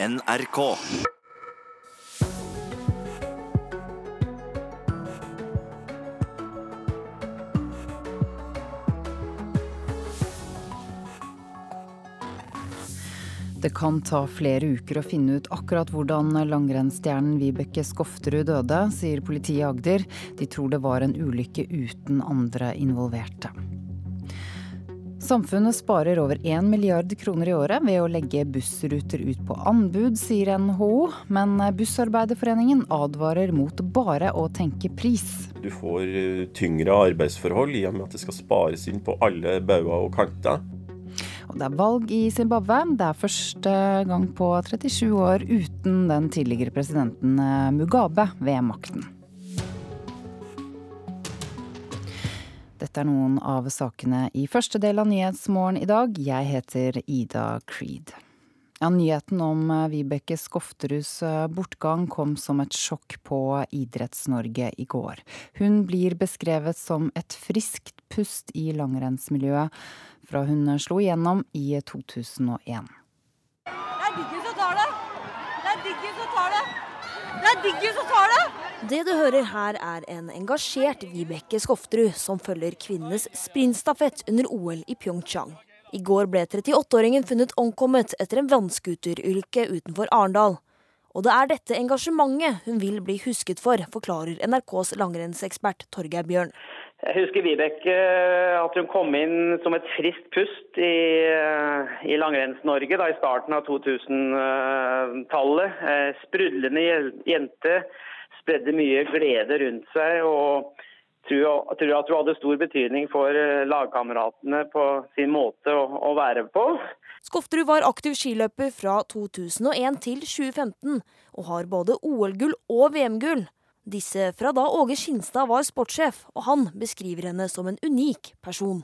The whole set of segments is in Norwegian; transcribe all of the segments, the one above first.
NRK. Det kan ta flere uker å finne ut akkurat hvordan langrennsstjernen Vibeke Skofterud døde, sier politiet i Agder. De tror det var en ulykke uten andre involverte. Samfunnet sparer over 1 milliard kroner i året ved å legge bussruter ut på anbud, sier NHO. Men Bussarbeiderforeningen advarer mot bare å tenke pris. Du får eh, tyngre arbeidsforhold i og med at det skal spares inn på alle bauger og kanter. Og det er valg i Zimbabwe. Det er første gang på 37 år uten den tidligere presidenten eh, Mugabe ved makten. Dette er noen av sakene i første del av Nyhetsmorgen i dag. Jeg heter Ida Creed. Ja, nyheten om eh, Vibeke Skofteruds eh, bortgang kom som et sjokk på Idretts-Norge i går. Hun blir beskrevet som et friskt pust i langrennsmiljøet fra hun slo igjennom i 2001. Det er Diggen som tar det! Det er Diggen som tar det! Det er Diggen som tar det! Det du hører her er en engasjert Vibeke Skofterud som følger kvinnenes sprintstafett under OL i Pyeongchang. I går ble 38-åringen funnet omkommet etter en vannskuterulykke utenfor Arendal. Og det er dette engasjementet hun vil bli husket for, forklarer NRKs langrennsekspert Torgeir Bjørn. Jeg husker Vibeke at hun kom inn som et friskt pust i, i Langrenns-Norge i starten av 2000-tallet. Eh, sprudlende jente, spredde mye glede rundt seg. og tror, tror at hun hadde stor betydning for eh, lagkameratene på sin måte å, å være på. Skofterud var aktiv skiløper fra 2001 til 2015, og har både OL-gull og VM-gull. Disse fra da Åge Skinstad var sportssjef, og han beskriver henne som en unik person.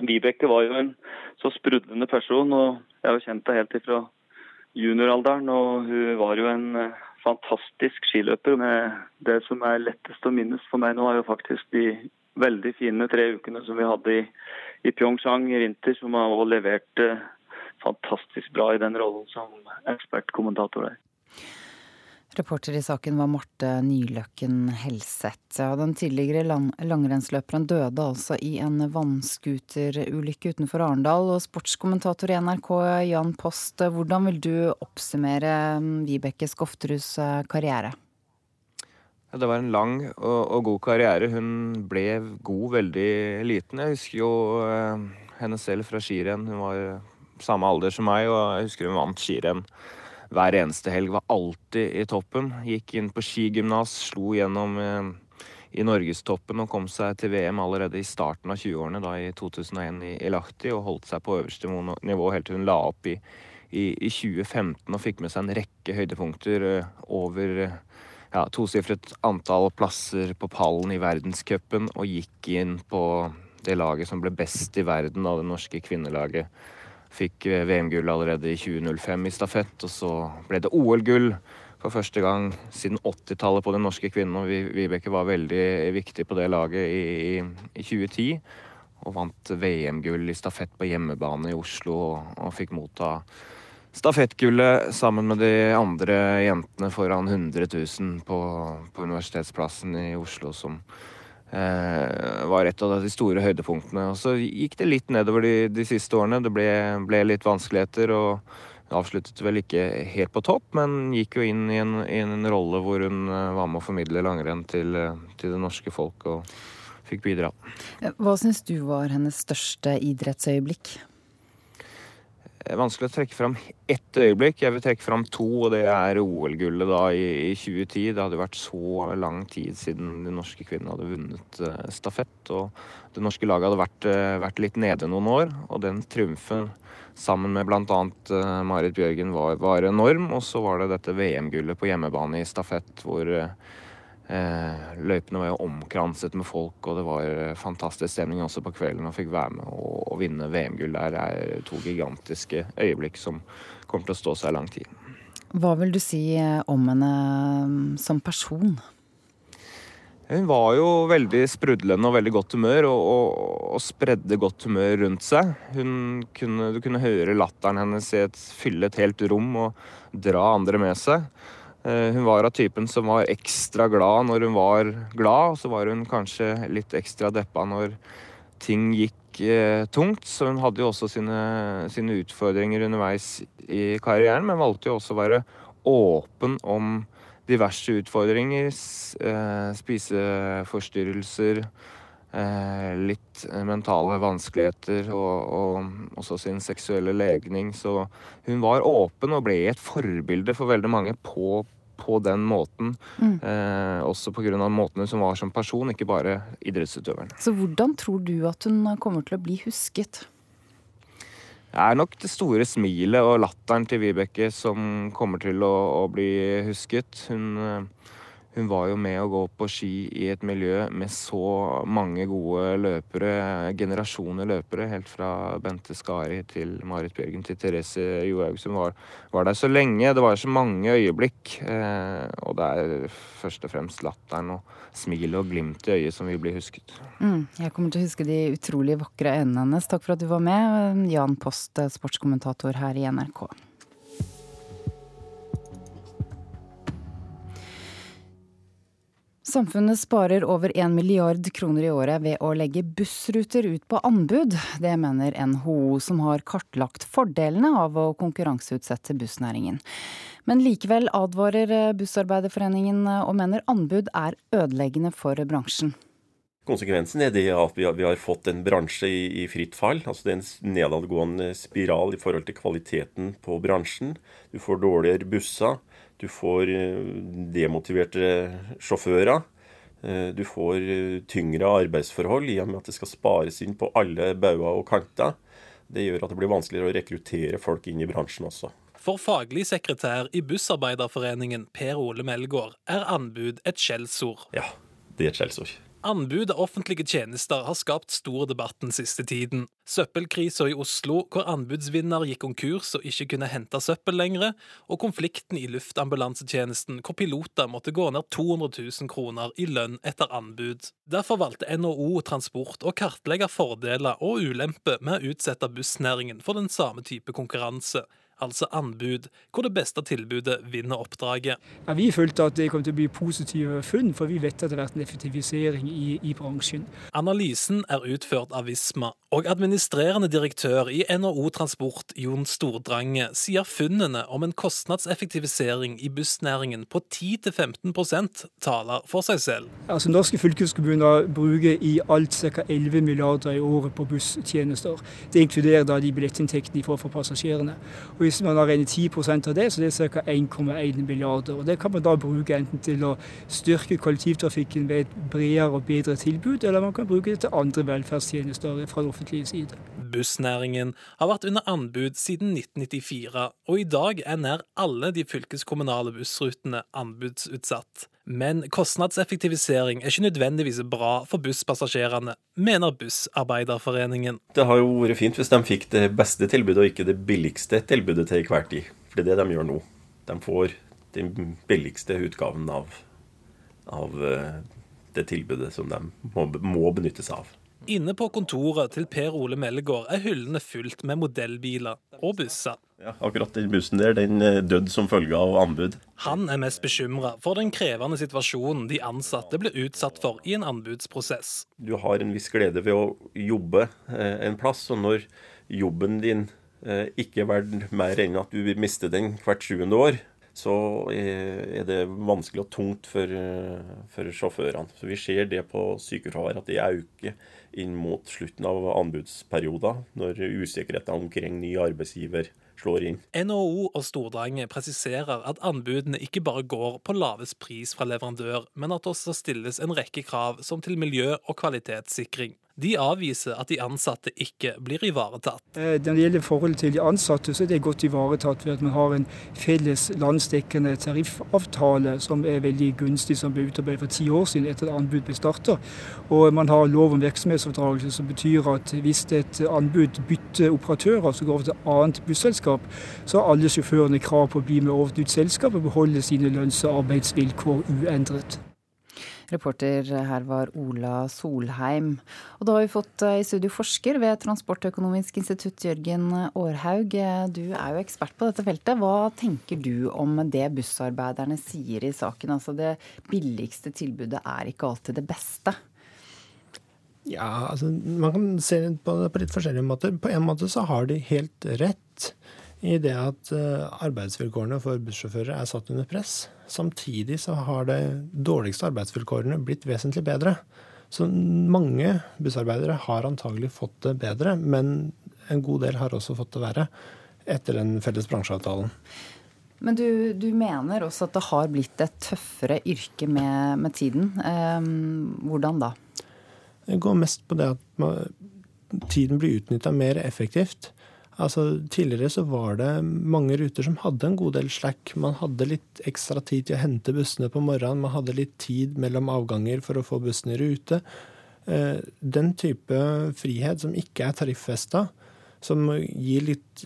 Vibeke var jo en så sprudlende person, og jeg har kjent henne helt fra junioralderen. Og hun var jo en eh, fantastisk skiløper. Med det som er lettest å minnes for meg nå, er jo faktisk de veldig fine tre ukene som vi hadde i, i Pyeongchang i vinter, som har også levert eh, fantastisk bra i den rollen som ekspertkommentator der. Reporter i saken var Marte Nyløkken Helseth. Ja, den tidligere lang langrennsløperen døde altså i en vannskuterulykke utenfor Arendal. Og sportskommentator i NRK, Jan Post, hvordan vil du oppsummere mm, Vibeke Skofteruds eh, karriere? Det var en lang og, og, god karriere. Hun ble god veldig liten. Jeg husker jo uh, henne selv fra skirenn. Hun var samme alder som meg, og jeg husker hun vant skirenn hver eneste helg. Var alltid i toppen. Gikk inn på skigymnas, slo gjennom eh, i norgestoppen og kom seg til VM allerede i starten av 20-årene, da i 2001 i, Lahti, og holdt seg på øverste nivå helt til hun la opp i, i, i 2015 og fikk med seg en rekke høydepunkter uh, over ja, tosifret antall plasser på pallen i verdenscupen, og gikk inn på det laget som ble best i verden av det norske kvinnelaget Fikk eh, VM-gull allerede i 2005 i stafett, og så ble det OL-gull for første gang siden 80-tallet på den norske kvinnen. Og Vibeke var veldig viktig på det laget i, i, i 2010. Og vant VM-gull i stafett på hjemmebane i Oslo og, og fikk motta stafettgullet sammen med de andre jentene foran 100 000 på, på Universitetsplassen i Oslo, som var et av de store høydepunktene. Og så gikk det litt nedover de, de siste årene. Det ble, ble, litt vanskeligheter og avsluttet vel ikke helt på topp, men gikk jo inn i en, i en rolle hvor hun eh, var med å formidle langrenn til, til det norske folk og fikk bidra. Hva syns du var hennes største idrettsøyeblikk? Eh, vanskelig å trekke fram ett øyeblikk. Jeg vil trekke fram to, og det er OL-gullet da i, i, 2010. Det hadde vært så lang tid siden de norske kvinnene hadde vunnet uh, stafett. Og det norske laget hadde vært, uh, vært, litt nede noen år. Og den triumfen sammen med bl.a. Marit Bjørgen var, var, enorm. Og så var det dette VM-gullet på hjemmebane i stafett hvor Eh, løypene var jo omkranset med folk, og det var eh, fantastisk stemning også på kvelden. Og fikk være med og, vinne VM-gull der. Er to gigantiske øyeblikk som kommer til å stå seg lang tid. Hva vil du si eh, om henne mm, som person? Hun var jo veldig sprudlende og veldig godt humør, og, og, og spredde godt humør rundt seg. Hun kunne, du kunne høre latteren hennes i et, fylle et helt rom og dra andre med seg. Eh, hun var av typen som var ekstra glad når hun var glad, og så var hun kanskje litt ekstra deppa når ting gikk eh, tungt. Så hun hadde jo også sine, sine utfordringer underveis i karrieren, men valgte jo også å være åpen om diverse utfordringer. Eh, spiseforstyrrelser, litt mentale vanskeligheter og, og også sin seksuelle legning. Så hun var åpen og ble et forbilde for veldig mange på, på den måten. Mm. Eh, også pga. måten hun var som person, ikke bare idrettsutøveren. Så hvordan tror du at hun kommer til å bli husket? Det er nok det store smilet og latteren til Vibeke som kommer til å, å bli husket. Hun eh, hun var jo med å gå på ski i et miljø med så mange gode løpere, generasjoner løpere, helt fra Bente Skari til Marit Bjørgen til Therese Johaug, som var, var, der så lenge. Det var så mange øyeblikk. Eh, og det er først og fremst latteren og smilet og glimt i øyet som vil bli husket. Mm, jeg kommer til å huske de utrolig vakre øynene hennes. Takk for at du var med, Jan Post, sportskommentator her i NRK. Samfunnet sparer over 1 milliard kroner i året ved å legge bussruter ut på anbud. Det mener NHO, som har kartlagt fordelene av å konkurranseutsette bussnæringen. Men likevel advarer Bussarbeiderforeningen og mener anbud er ødeleggende for bransjen. Konsekvensen er det at vi har, fått en bransje i, fritt fall. altså Det er en nedadgående spiral i forhold til kvaliteten på bransjen. Du får dårligere busser. Du får eh, demotiverte sjåfører. Eh, du får eh, tyngre arbeidsforhold i og med at det skal spares inn på alle bauger og kanter. Det gjør at det blir vanskeligere å rekruttere folk inn i bransjen også. For faglig sekretær i Bussarbeiderforeningen, Per Ole Melgaard, er anbud et skjellsord. Ja, det er et skjellsord. Anbud av offentlige tjenester har skapt stor debatt den siste tiden. Søppelkrisa i Oslo, hvor anbudsvinner gikk konkurs og ikke kunne hente søppel lenger, og konflikten i luftambulansetjenesten, hvor piloter måtte gå ned 200 000 kroner i lønn etter anbud. Derfor valgte NHO Transport å kartlegge fordeler og ulemper med å utsette bussnæringen for den samme type konkurranse altså anbud, hvor det beste tilbudet vinner oppdraget. Ja, vi følte at det kom til å bli positive funn, for vi vet at det har vært en effektivisering i, i bransjen. Analysen er utført av Visma, og administrerende direktør i NHO Transport, Jon Stordrange, sier funnene om en kostnadseffektivisering i bussnæringen på 10-15% taler for seg selv. Altså, norske fylkeskommuner bruker i alt ca. 11 milliarder i året på busstjenester. Det inkluderer da de billettinntektene de får fra passasjerene. Og hvis man har regnet 10 av det, så det er ca. 1,1 milliarder. Og Det kan man da bruke enten til å styrke kollektivtrafikken ved et bredere og bedre tilbud, eller man kan bruke det til andre velferdstjenester fra det offentlige side. Bussnæringen har vært under anbud siden 1994, og i dag er nær alle de fylkeskommunale bussrutene anbudsutsatt. Men kostnadseffektivisering er ikke nødvendigvis bra for busspassasjerene, mener Bussarbeiderforeningen. Det har jo vært fint hvis de fikk det beste tilbudet og ikke det billigste tilbudet til hver tid. For det er det de gjør nå. De får den billigste utgaven av, av eh, det tilbudet som de må, må benytte seg av. Inne på kontoret til Per Ole Mellegård er hyllene fylt med modellbiler og busser. Ja, akkurat den bussen der den eh, døde som følge av anbud. Han er mest bekymra for den krevende situasjonen de ansatte blir utsatt for i en anbudsprosess. Du har en viss glede ved å jobbe eh, en plass, og når jobben din eh, ikke er verdt mer enn at du mister den hvert sjuende år, så er det vanskelig og tungt for, for sjåførene. Så Vi ser det på sykefravær at det øker inn mot slutten av anbudsperioden, når usikkerheten omkring ny arbeidsgiver slår inn. NHO og Stordrange presiserer at anbudene ikke bare går på lavest pris fra leverandør, men at det også stilles en rekke krav som til miljø- og kvalitetssikring. De avviser at de ansatte ikke blir ivaretatt. Eh, når det gjelder forholdet til de ansatte, så er det godt ivaretatt ved at man har en felles landsdekkende tariffavtale som er veldig gunstig, som ble utarbeidet for ti år siden etter at anbud ble starta. Og man har lov om virksomhetsoverdragelse som betyr at hvis et anbud bytter operatører som går over til annet busselskap, så har alle sjåførene krav på å bli med over til nytt selskap og beholde sine lønns- og arbeidsvilkår uendret. Reporter her var Ola Solheim. Og da har vi fått eh, i studio forsker ved Transportøkonomisk institutt, Jørgen Aarhaug. Du er jo ekspert på dette feltet. Hva tenker du om det bussarbeiderne sier i saken? Altså det billigste tilbudet er ikke alltid det beste. Ja, altså man kan se på det på litt forskjellige måter. På en måte så har de helt rett i det at eh, arbeidsvilkårene for bussjåfører er satt under press. Samtidig så har de dårligste arbeidsvilkårene blitt vesentlig bedre. Så mange bussarbeidere har antagelig fått det bedre, men en god del har også fått det verre etter den felles bransjeavtalen. Men du, du mener også at det har blitt et tøffere yrke med, med tiden. Eh, hvordan da? Det går mest på det at man, tiden blir utnytta mer effektivt. Altså, tidligere så var det mange ruter som hadde en god del slack. Man hadde litt ekstra tid til å hente bussene på morgenen. Man hadde litt tid mellom avganger for å få bussen i rute. Eh, den type frihet som ikke er tariffesta, som gir, litt,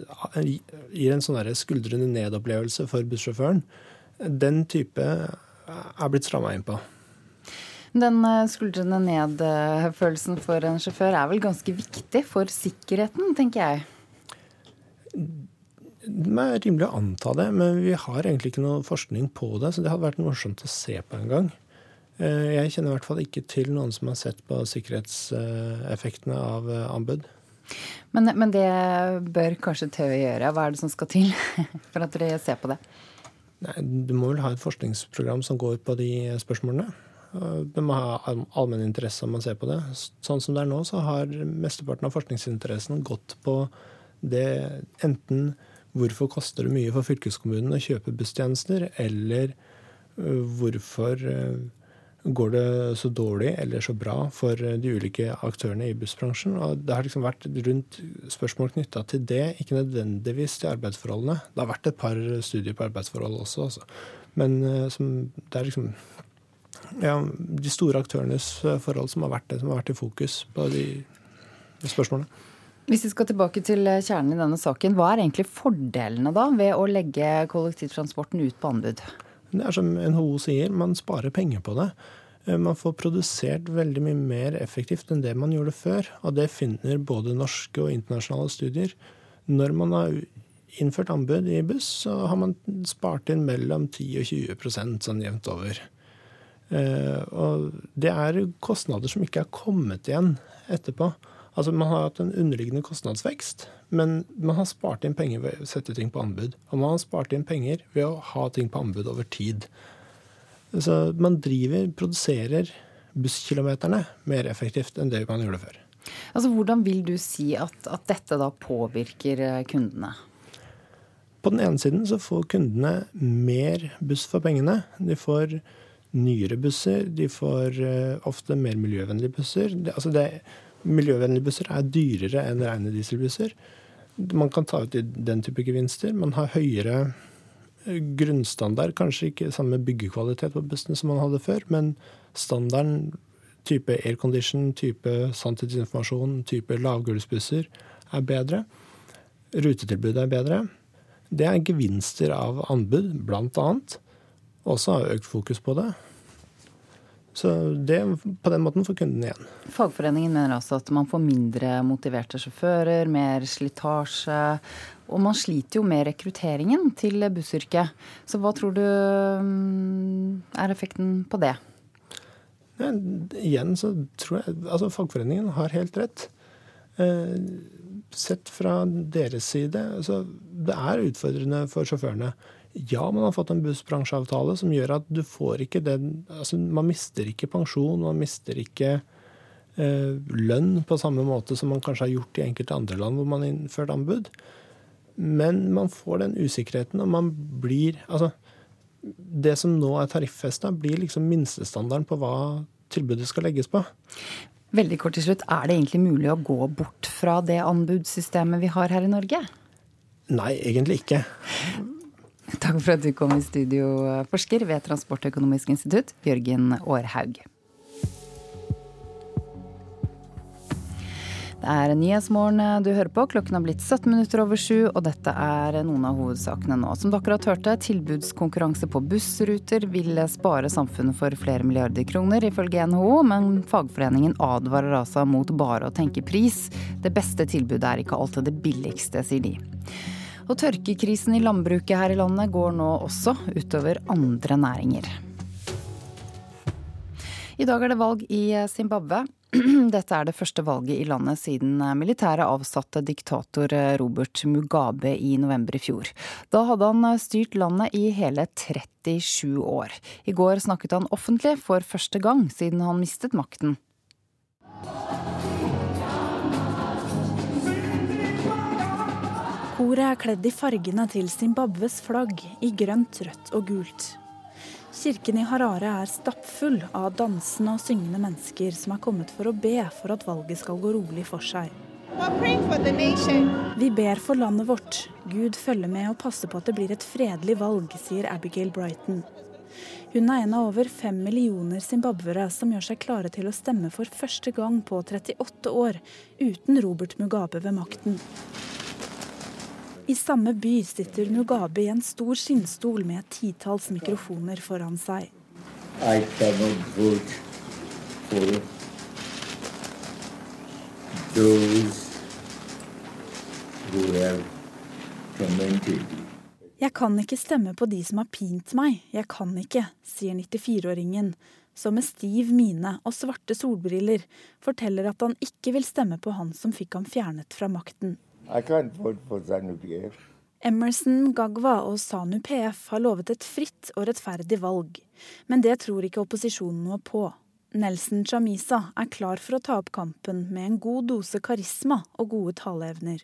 gir en sånn skuldrende ned-opplevelse for bussjåføren, den type er blitt stramma inn på. Den eh, skuldrende ned-følelsen for en sjåfør er vel ganske viktig for sikkerheten, tenker jeg. Det er rimelig å anta det, men vi har egentlig ikke noe forskning på det, så det hadde vært morsomt å se på en gang. Eh, jeg kjenner i hvert fall ikke til noen som har sett på sikkerhetseffektene av eh, anbud. Men, men det bør kanskje TØI gjøre. Hva er det som skal til for at dere ser på det? Nei, du må vel ha et forskningsprogram som går på de spørsmålene. Det må ha allmenn interesse om man ser på det. Sånn som det er nå, så har mesteparten av forskningsinteressen gått på det enten hvorfor koster det mye for fylkeskommunen å kjøpe busstjenester, eller øh, hvorfor øh, går det så dårlig eller så bra for de ulike aktørene i bussbransjen. Og det har liksom vært rundt spørsmål knytta til det, ikke nødvendigvis til arbeidsforholdene. Det har vært et par studier på arbeidsforhold også, altså. men øh, som, det er liksom ja, de store aktørenes forhold som har vært det som har vært i fokus på de spørsmålene. Hvis vi skal tilbake til eh, kjernen i denne saken, hva er egentlig fordelene da ved å legge kollektivtransporten ut på anbud? Det er som NHO sier, man sparer penger på det. Eh, man får produsert veldig mye mer effektivt enn det man gjorde før. Og det finner både norske og internasjonale studier. Når man har innført anbud i buss, så har man spart inn mellom 10 og 20% sånn jevnt over. Eh, og det er kostnader som ikke er kommet igjen etterpå. Altså Man har hatt en underliggende kostnadsvekst, men man har spart inn penger ved å sette ting på anbud. Og man har spart inn penger ved å ha ting på anbud over tid. Så man driver, produserer busskilometerne mer effektivt enn det man gjorde før. Altså Hvordan vil du si at, at dette da påvirker eh, kundene? På den ene siden så får kundene mer buss for pengene. De får nyere busser, de får uh, ofte mer miljøvennlige busser. Det, altså det, miljøvennlige busser er dyrere enn rene dieselbusser. Man kan ta ut den type gevinster. Man har høyere eh, grunnstandard, kanskje ikke samme byggekvalitet på bussene som man hadde før, men standarden type aircondition, type sanntidsinformasjon, type lavgulvsbusser er bedre. Rutetilbudet er bedre. Det er gevinster av anbud, annet. Også har økt fokus på det. Så det på den måten får kunden igjen. Fagforeningen mener altså at man får mindre motiverte sjåfører, mer slitasje. Og man sliter jo med rekrutteringen til bussyrket. Så hva tror du mm, er effekten på det? Ja, igjen så tror jeg Altså, fagforeningen har helt rett. Eh, sett fra deres side, så det er utfordrende for sjåførene. Ja, man har fått en bussbransjeavtale som gjør at du får ikke den altså Man mister ikke pensjon, man mister ikke eh, lønn på samme måte som man kanskje har gjort i enkelte andre land hvor man har innført anbud. Men man får den usikkerheten, og man blir Altså, det som nå er tariffesta, blir liksom minstestandarden på hva tilbudet skal legges på. Veldig kort til slutt, er det egentlig mulig å gå bort fra det anbudssystemet vi har her i Norge? Nei, egentlig ikke. Takk for at du kom i studio, forsker ved Transportøkonomisk institutt, Jørgen Aarhaug. Det er Nyhetsmorgen du hører på. Klokken har blitt 17 minutter over sju, og dette er noen av hovedsakene nå. Som dere akkurat hørte, tilbudskonkurranse på bussruter vil spare samfunnet for flere milliarder kroner, ifølge NHO, men fagforeningen advarer altså mot bare å tenke pris. Det beste tilbudet er ikke alltid det billigste, sier de. Og tørkekrisen i landbruket her i landet går nå også utover andre næringer. I dag er det valg i Zimbabwe. Dette er det første valget i landet siden militæret avsatte diktator Robert Mugabe i november i fjor. Da hadde han styrt landet i hele 37 år. I går snakket han offentlig for første gang siden han mistet makten. Koret er kledd i fargene til Zimbabwes flagg, i grønt, rødt og gult. Kirken i Harare er stappfull av dansende og syngende mennesker som er kommet for å be for at valget skal gå rolig for seg. Vi ber for landet vårt. Gud følger med og passer på at det blir et fredelig valg, sier Abigail Brighton. Hun er en av over fem millioner zimbabwere som gjør seg klare til å stemme for første gang på 38 år, uten Robert Mugabe ved makten. I samme by sitter Mugabe i en stor skinnstol med et titalls mikrofoner foran seg. Jeg kan ikke stemme på de som har pint meg, jeg kan ikke, sier 94-åringen, som med stiv mine og svarte solbriller forteller at han ikke vil stemme på han som fikk ham fjernet fra makten. Emerson Gagwa og Sanu PF har lovet et fritt og rettferdig valg, men det tror ikke opposisjonen noe på. Nelson Chamisa er klar for å ta opp kampen med en god dose karisma og gode taleevner.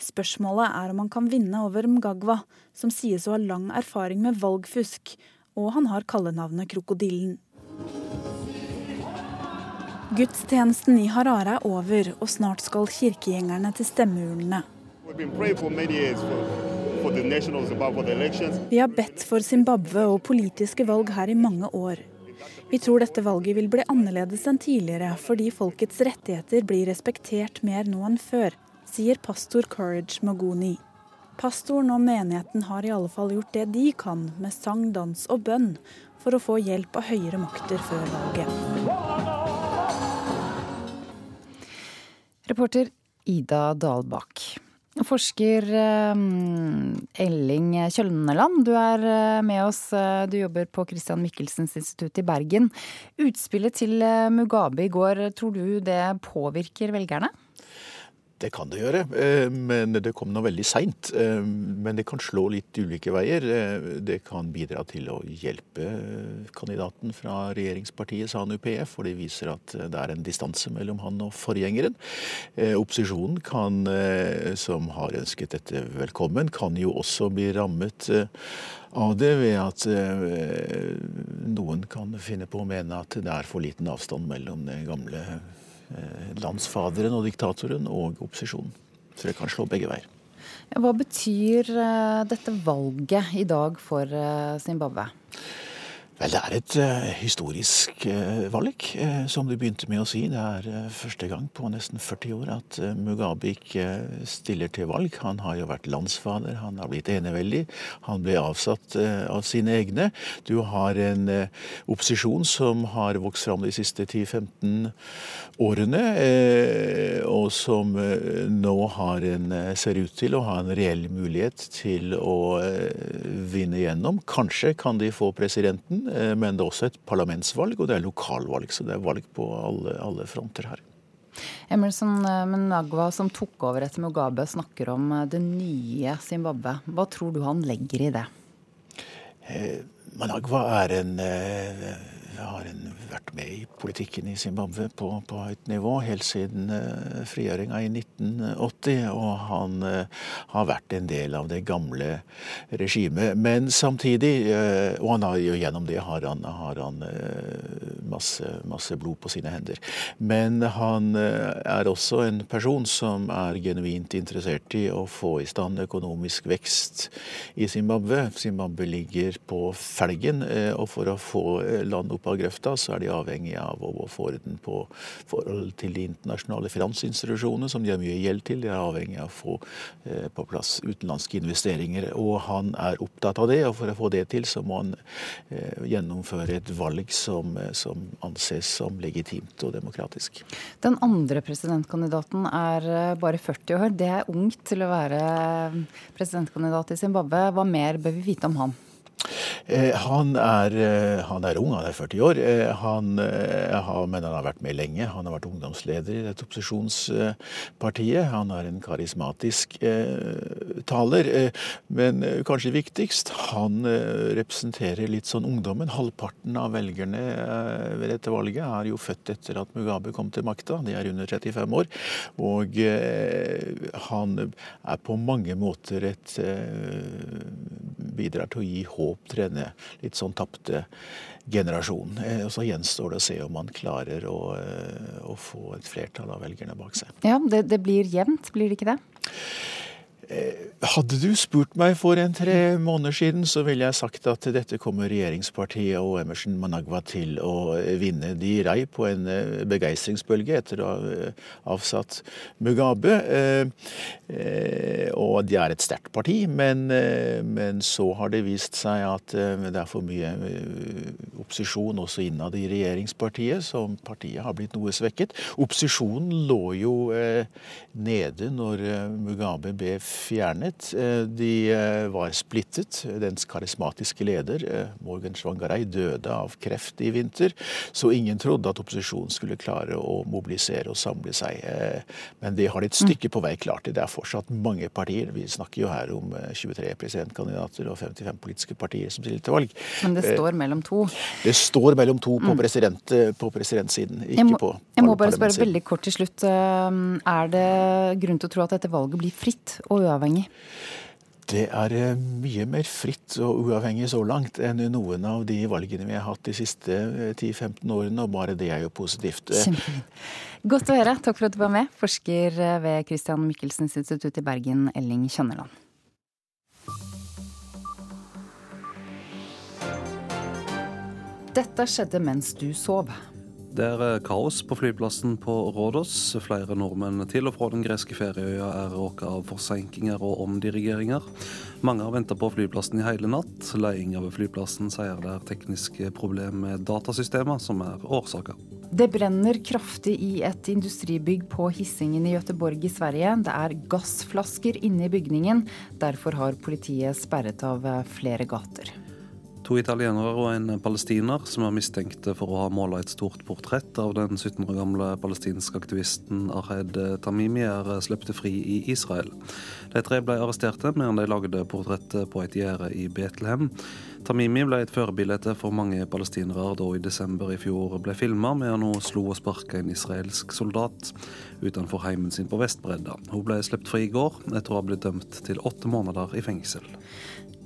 Spørsmålet er om han kan vinne over Mgagwa, som sies å ha lang erfaring med valgfusk, og han har kallenavnet Krokodillen. Gudstjenesten i Harare er over, og snart skal kirkegjengerne til stemmeurnene. Vi har bedt for Zimbabwe og politiske valg her i mange år. Vi tror dette valget vil bli annerledes enn tidligere, fordi folkets rettigheter blir respektert mer nå enn før, sier pastor Courage Magoni. Pastoren og menigheten har i alle fall gjort det de kan, med sang, dans og bønn, for å få hjelp av høyere makter før valget. Reporter Ida Dalbakk. Forsker um, Elling Kjølneland, du er uh, med oss. Uh, du jobber på Christian Michelsens institutt i Bergen. Utspillet til Mugabe i går, tror du det påvirker velgerne? Det kan det gjøre, eh, men det kom nå veldig seint. Eh, men det kan slå litt ulike veier. Eh, det kan bidra til å hjelpe kandidaten fra regjeringspartiet SANU-PF, for det viser at det er en distanse mellom han og forgjengeren. Opposisjonen kan, som har ønsket dette velkommen, kan jo også bli rammet av det ved at noen kan finne på å mene at det er for liten avstand mellom det gamle landsfaderen og diktatoren og opposisjonen. Så det kan slå begge veier. Hva betyr eh, dette valget i dag for eh, Zimbabwe? Vel, det er et uh, historisk uh, valg, uh, som du begynte med å si. Det er første gang på nesten 40 år at Mugabe ikke stiller til valg. Han har jo vært landsfader, han har blitt eneveldig. Han ble avsatt av sine egne. Du har en opposisjon som har vokst fram de siste 10-15 årene, og som nå en, ser ut til å ha en reell mulighet til å vinne gjennom. Kanskje kan de få presidenten. Eh, men det er også et parlamentsvalg, og det er lokalvalg. Så det er valg på alle, alle fronter her. Emerson eh, Mnagwa, som tok over etter Mugabe, snakker om eh, det nye Zimbabwe. Hva tror du han legger i det? Managwa er en har en, vært med i politikken i Zimbabwe på, på høyt nivå helt siden uh, frigjøringa i 1980. Og han uh, har vært en del av det gamle regimet. Men samtidig, uh, og han har jo gjennom det har han, har han masse, masse blod på sine hender. Men han er også en person som er genuint interessert i å få i stand økonomisk vekst i Zimbabwe. Zimbabwe ligger på felgen, og for å få land opp av grøfta, så er de avhengig av å få orden på forhold til de internasjonale finansinstitusjonene, som de har mye gjeld til. De er avhengig av å få på plass utenlandske investeringer. Og han er opptatt av det, og for å få det til, så må han eh, gjennomføre et valg som, eh, som, anses som legitimt og demokratisk. Den andre presidentkandidaten er eh, bare 40 år. Det er ungt til å være presidentkandidat i Zimbabwe. Hva mer bør vi vite om han? Eh, han er, eh, han er, ung, han er 40 år. Han har, men han har vært med lenge. Han har vært ungdomsleder i dette opposisjonspartiet. Han er en karismatisk taler. Men kanskje viktigst, han representerer litt sånn ungdommen. Halvparten av velgerne ved dette valget er jo født etter at Mugabe kom til makta. De er under 35 år. Og han er på mange måter et bidrar til å gi håp denne litt sånn tapte generasjonen. Eh, og Så gjenstår det å se om man klarer å, eh, å få et flertall av velgerne bak seg. Ja, det, det blir jevnt, blir det ikke det? Eh, hadde du spurt meg for en tre måneder siden, så ville jeg sagt at dette kommer regjeringspartiet og Emerson Managwa til å vinne. De rei på en eh, begeistringsbølge etter å ha eh, avsatt Mugabe. Og de er et sterkt parti, men, men, så har det vist seg at det er for mye opposisjon også innad i regjeringspartiet, så partiet har blitt noe svekket. Opposisjonen lå jo nede når Mugabe ble fjernet. Eh, de eh, var splittet. Dens karismatiske leder, eh, Morgan Svangarei, døde av kreft i vinter. Så ingen trodde at opposisjonen skulle klare å mobilisere og samle seg. Men det har de et stykke på vei klart. Det er fortsatt mange partier. Vi snakker jo her om 23 presidentkandidater og 55 politiske partier som stiller til valg. Men det står mellom to? Det står mellom to på, mm. president, på presidentsiden, ikke jeg må, på Jeg må bare spørre veldig kort til slutt. Er det grunn til å tro at dette valget blir fritt og uavhengig? Det er eh, mye mer fritt og uavhengig så langt enn noen av de valgene vi har hatt de siste 10-15 eh, årene, og bare det er jo positivt. Kjempefint. Godt å høre. Takk for at du var med, forsker eh, ved Christian Michelsens institutt i Bergen, Elling Kjønneland. Dette skjedde mens du sov. Det er kaos på flyplassen på Rådås. Flere nordmenn til og fra den greske ferieøya er råka av forsinkinger og omdirigeringer. Mange har venta på flyplassen i hele natt. Ledelsen av flyplassen sier det er tekniske problemer med datasystemer som er årsaka. Det brenner kraftig i et industribygg på Hissingen i Gøteborg i Sverige. Det er gassflasker inne i bygningen. Derfor har politiet sperret av flere gater. To italienere og en palestiner som er mistenkte for å ha måla et stort portrett av den 17 år gamle palestinske aktivisten Ahed Tamimi, er sluppet fri i Israel. De tre ble arresterte medan de lagde portrettet på et gjerde i Betlehem. Tamimi ble et førebilde for mange palestinere da i desember i fjor ble filma med han hun slo og sparka en israelsk soldat utenfor heimen sin på Vestbredda. Hun ble sluppet fri i går etter å ha blitt dømt til åtte måneder i fengsel.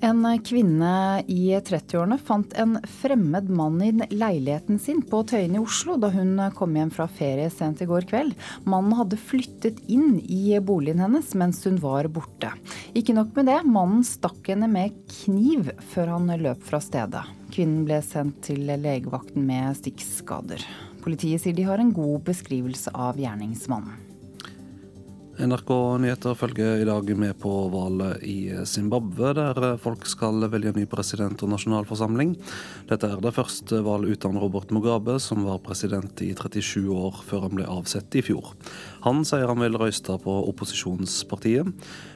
En kvinne i 30-årene fant en fremmed mann i leiligheten sin på Tøyen i Oslo da hun kom hjem fra ferie sent i går kveld. Mannen hadde flyttet inn i boligen hennes mens hun var borte. Ikke nok med det, mannen stakk henne med kniv før han løp fra stedet. Kvinnen ble sendt til legevakten med stikkskader. Politiet sier de har en god beskrivelse av gjerningsmannen. NRK Nyheter følger i dag med på valget i Zimbabwe, der folk skal velge ny president og nasjonalforsamling. Dette er det første valget uten Robert Mugabe, som var president i 37 år før han ble avsatt i fjor. Han sier han vil røyste på opposisjonspartiet.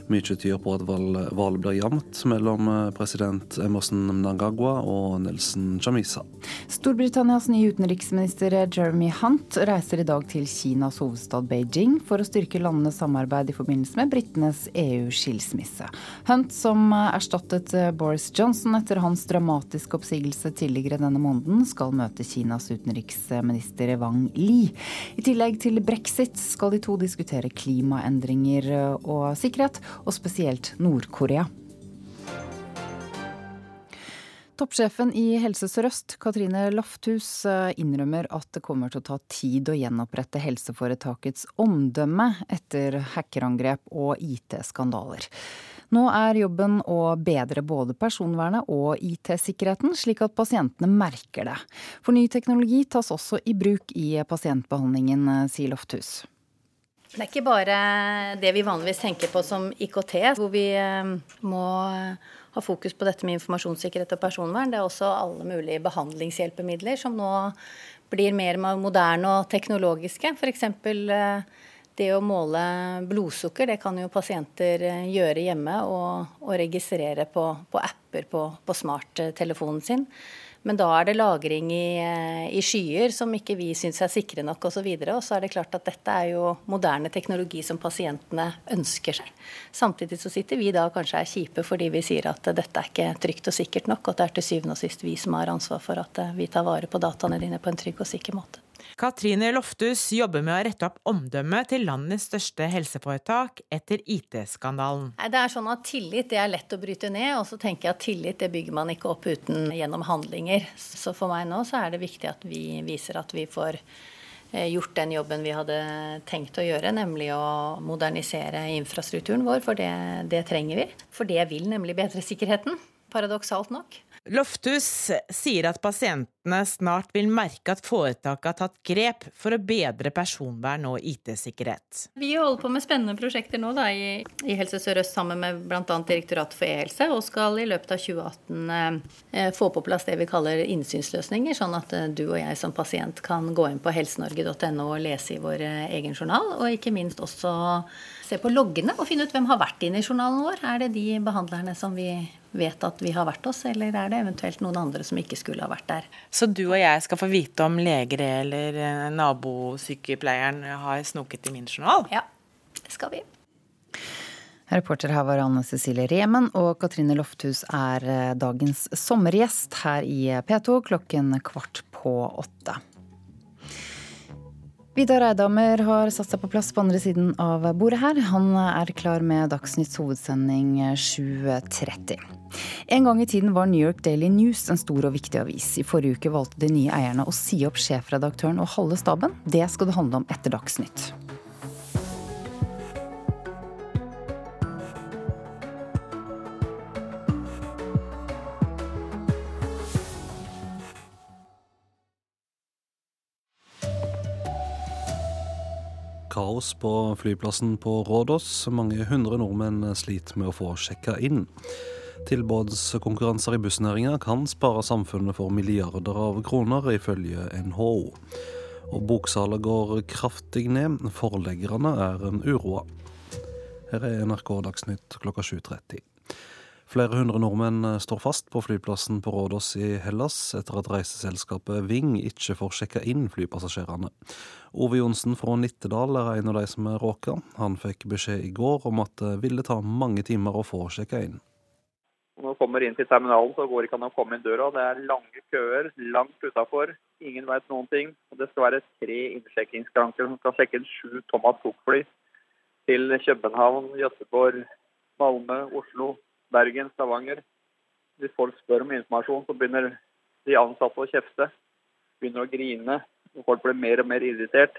Mye tyder på at valget blir jevnt mellom eh, president Emerson Mnangagwa og Nelson Chamisa. Storbritannias nye utenriksminister Jeremy Hunt reiser i dag til Kinas hovedstad Beijing for å styrke landenes samarbeid i forbindelse med britenes EU-skilsmisse. Hunt, som erstattet eh, Boris Johnson etter hans dramatiske oppsigelse tidligere denne måneden, skal møte Kinas utenriksminister Wang Li. I tillegg til brexit skal de to diskutere klimaendringer eh, og sikkerhet og spesielt Nord-Korea. Toppsjefen i Helse Sør-Øst, Katrine Lofthus, eh, innrømmer at det kommer til å ta tid å gjenopprette helseforetakets omdømme etter hackerangrep og IT-skandaler. Nå er jobben å bedre både personvernet og IT-sikkerheten, slik at pasientene merker det. For ny teknologi tas også i bruk i pasientbehandlingen, eh, sier Lofthus. Det er ikke bare det vi vanligvis tenker på som IKT, hvor vi eh, må ha fokus på dette med informasjonssikkerhet og personvern. Det er også alle mulige behandlingshjelpemidler som nå blir mer moderne og teknologiske. F.eks. Det å måle blodsukker, det kan jo pasienter eh, gjøre hjemme og, og registrere på, på apper på, på smarttelefonen sin. Men da er det lagring i, eh, i skyer som ikke vi syns er sikre nok osv. Og, og så er det klart at dette er jo moderne teknologi som pasientene ønsker seg. Samtidig så sitter vi da kanskje er kjipe fordi vi sier at dette er ikke trygt og sikkert nok, og at det er til syvende og sist vi som har ansvar for at eh, vi tar vare på dataene dine på en trygg og sikker måte. Katrine Lofthus jobber med å rette opp omdømmet til landets største helseforetak etter IT-skandalen. Det er sånn at Tillit er lett å bryte ned, og så tenker jeg at tillit bygger man ikke opp uten gjennom handlinger. Så for meg nå så er det viktig at vi viser at vi får eh, gjort den jobben vi hadde tenkt å gjøre, nemlig å modernisere infrastrukturen vår, for det, det trenger vi. For det vil nemlig bedre sikkerheten, paradoksalt nok. Lofthus sier at pasientene snart vil merke at foretaket har tatt grep for å bedre personvern og IT-sikkerhet. Vi holder på med spennende prosjekter nå da, i, i Helse Sør-Øst sammen med bl.a. Direktoratet for e-helse, og skal i løpet av 2018 eh, få på plass det vi kaller innsynsløsninger, sånn at eh, du og jeg som pasient kan gå inn på helsenorge.no og lese i vår eh, egen journal, og ikke minst også se på loggene og finne ut hvem har vært inne i journalen vår. Er det de behandlerne som vi vet at vi har vært oss, eller er det eventuelt noen andre som ikke skulle ha vært der. Så du og jeg skal få vite om leger eller eh, nabosykepleieren har snoket i min journal? Ja, det skal vi. Reporter her var Anne Cecilie Remen, og Katrine Lofthus er eh, dagens sommergjest her i P2 klokken kvart på åtte. Vidar Eidhammer har satt seg på plass på andre siden av bordet her. Han er klar med Dagsnytts hovedsending 7.30. En gang i tiden var New York Daily News en stor og viktig avis. I forrige uke valgte de nye eierne å si opp sjefredaktøren og halve staben. Det skal det handle om etter Dagsnytt. Kaos på flyplassen på Rådås. Mange hundre nordmenn sliter med å få sjekka inn. Tilbudskonkurranser i bussnæringa kan spare samfunnet for milliarder av kroner, ifølge NHO. Og boksalget går kraftig ned. Forleggerne er uroa. Her er NRK Dagsnytt klokka 7.30. Flere hundre nordmenn eh, står fast på flyplassen på Rådås i Hellas etter at reiseselskapet Ving ikke får sjekka inn flypassasjerene. Ove Johnsen fra Nittedal er en av de som er råka. Han fikk beskjed i går om at det ville ta mange timer å få sjekka inn. Når du kommer inn til terminalen, så går det ikke an å komme inn døra. Det er lange køer langt utafor. Ingen veit noen ting. Og det skal være tre innsjekkingsskranker som skal sjekke inn sju Thomas Cook-fly til København, Göteborg, Malmö, Oslo, Bergen, Stavanger. Hvis folk spør om informasjon, så begynner de ansatte å kjefte. Begynner å grine. og Folk blir mer og mer irritert.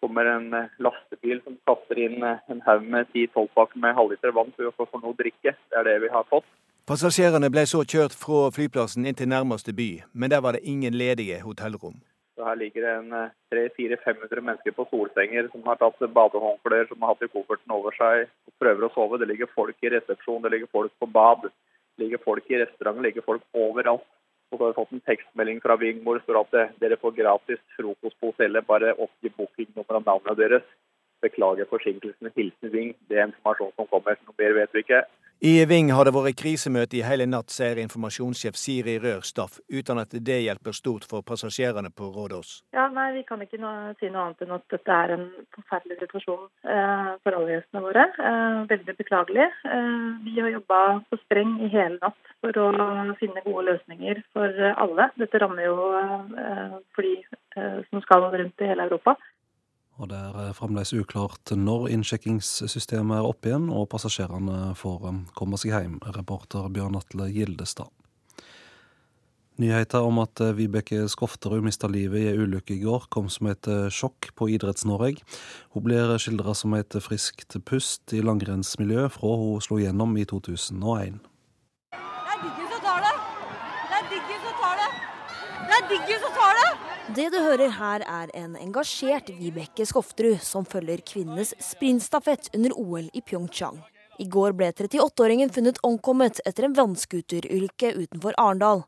kommer en eh, lastebil som kaster inn eh, en haug med 10-12 pakker med halvliter vann for å få noe å drikke. Det er det vi har fått. Passasjerene ble så kjørt fra flyplassen inn til nærmeste by, men der var det ingen ledige hotellrom. Så Her ligger det en 300-400-500 mennesker på solsenger som har tatt badehåndklær som har hatt i kofferten over seg og prøver å sove. Det ligger folk i resepsjon, det ligger folk på bad, det ligger folk i restaurant, det ligger folk overalt. Og så har vi fått en tekstmelding fra Vingmor hvor står at dere får gratis frokost på hotellet, bare oppgi bookingnummeret og navnet deres. Beklager forsinkelsen. Hilsen Ving. Det er informasjon som kommer. Noe mer vet vi ikke. I Ving har det vært krisemøte i hele natt, sier informasjonssjef Siri Rørstaff, uten at det hjelper stort for passasjerene på Rådås. Ja, nei, Vi kan ikke noe, si noe annet enn at dette er en forferdelig situasjon eh, for alle gjestene våre. Eh, veldig beklagelig. Eh, vi har jobba på spreng i hele natt for å finne gode løsninger for alle. Dette rammer jo eh, fly eh, som skal rundt i hele Europa. Og Det er fremdeles uklart når innsjekkingssystemet er oppe igjen og passasjerene får um, komme seg hjem. Reporter Bjørn Atle Gildestad. Nyheten om at eh, Vibeke Skofterud mista livet i ei ulykke i går, kom som et eh, sjokk på Idretts-Norge. Hun blir skildra som et friskt pust i langrennsmiljøet fra hun slo gjennom i 2001. Det er diggen som tar det! Det er diggen som tar det! Det er diggen som tar det! Det du hører her, er en engasjert Vibeke Skofterud som følger kvinnenes sprintstafett under OL i Pyeongchang. I går ble 38-åringen funnet omkommet etter en vannskuterulykke utenfor Arendal.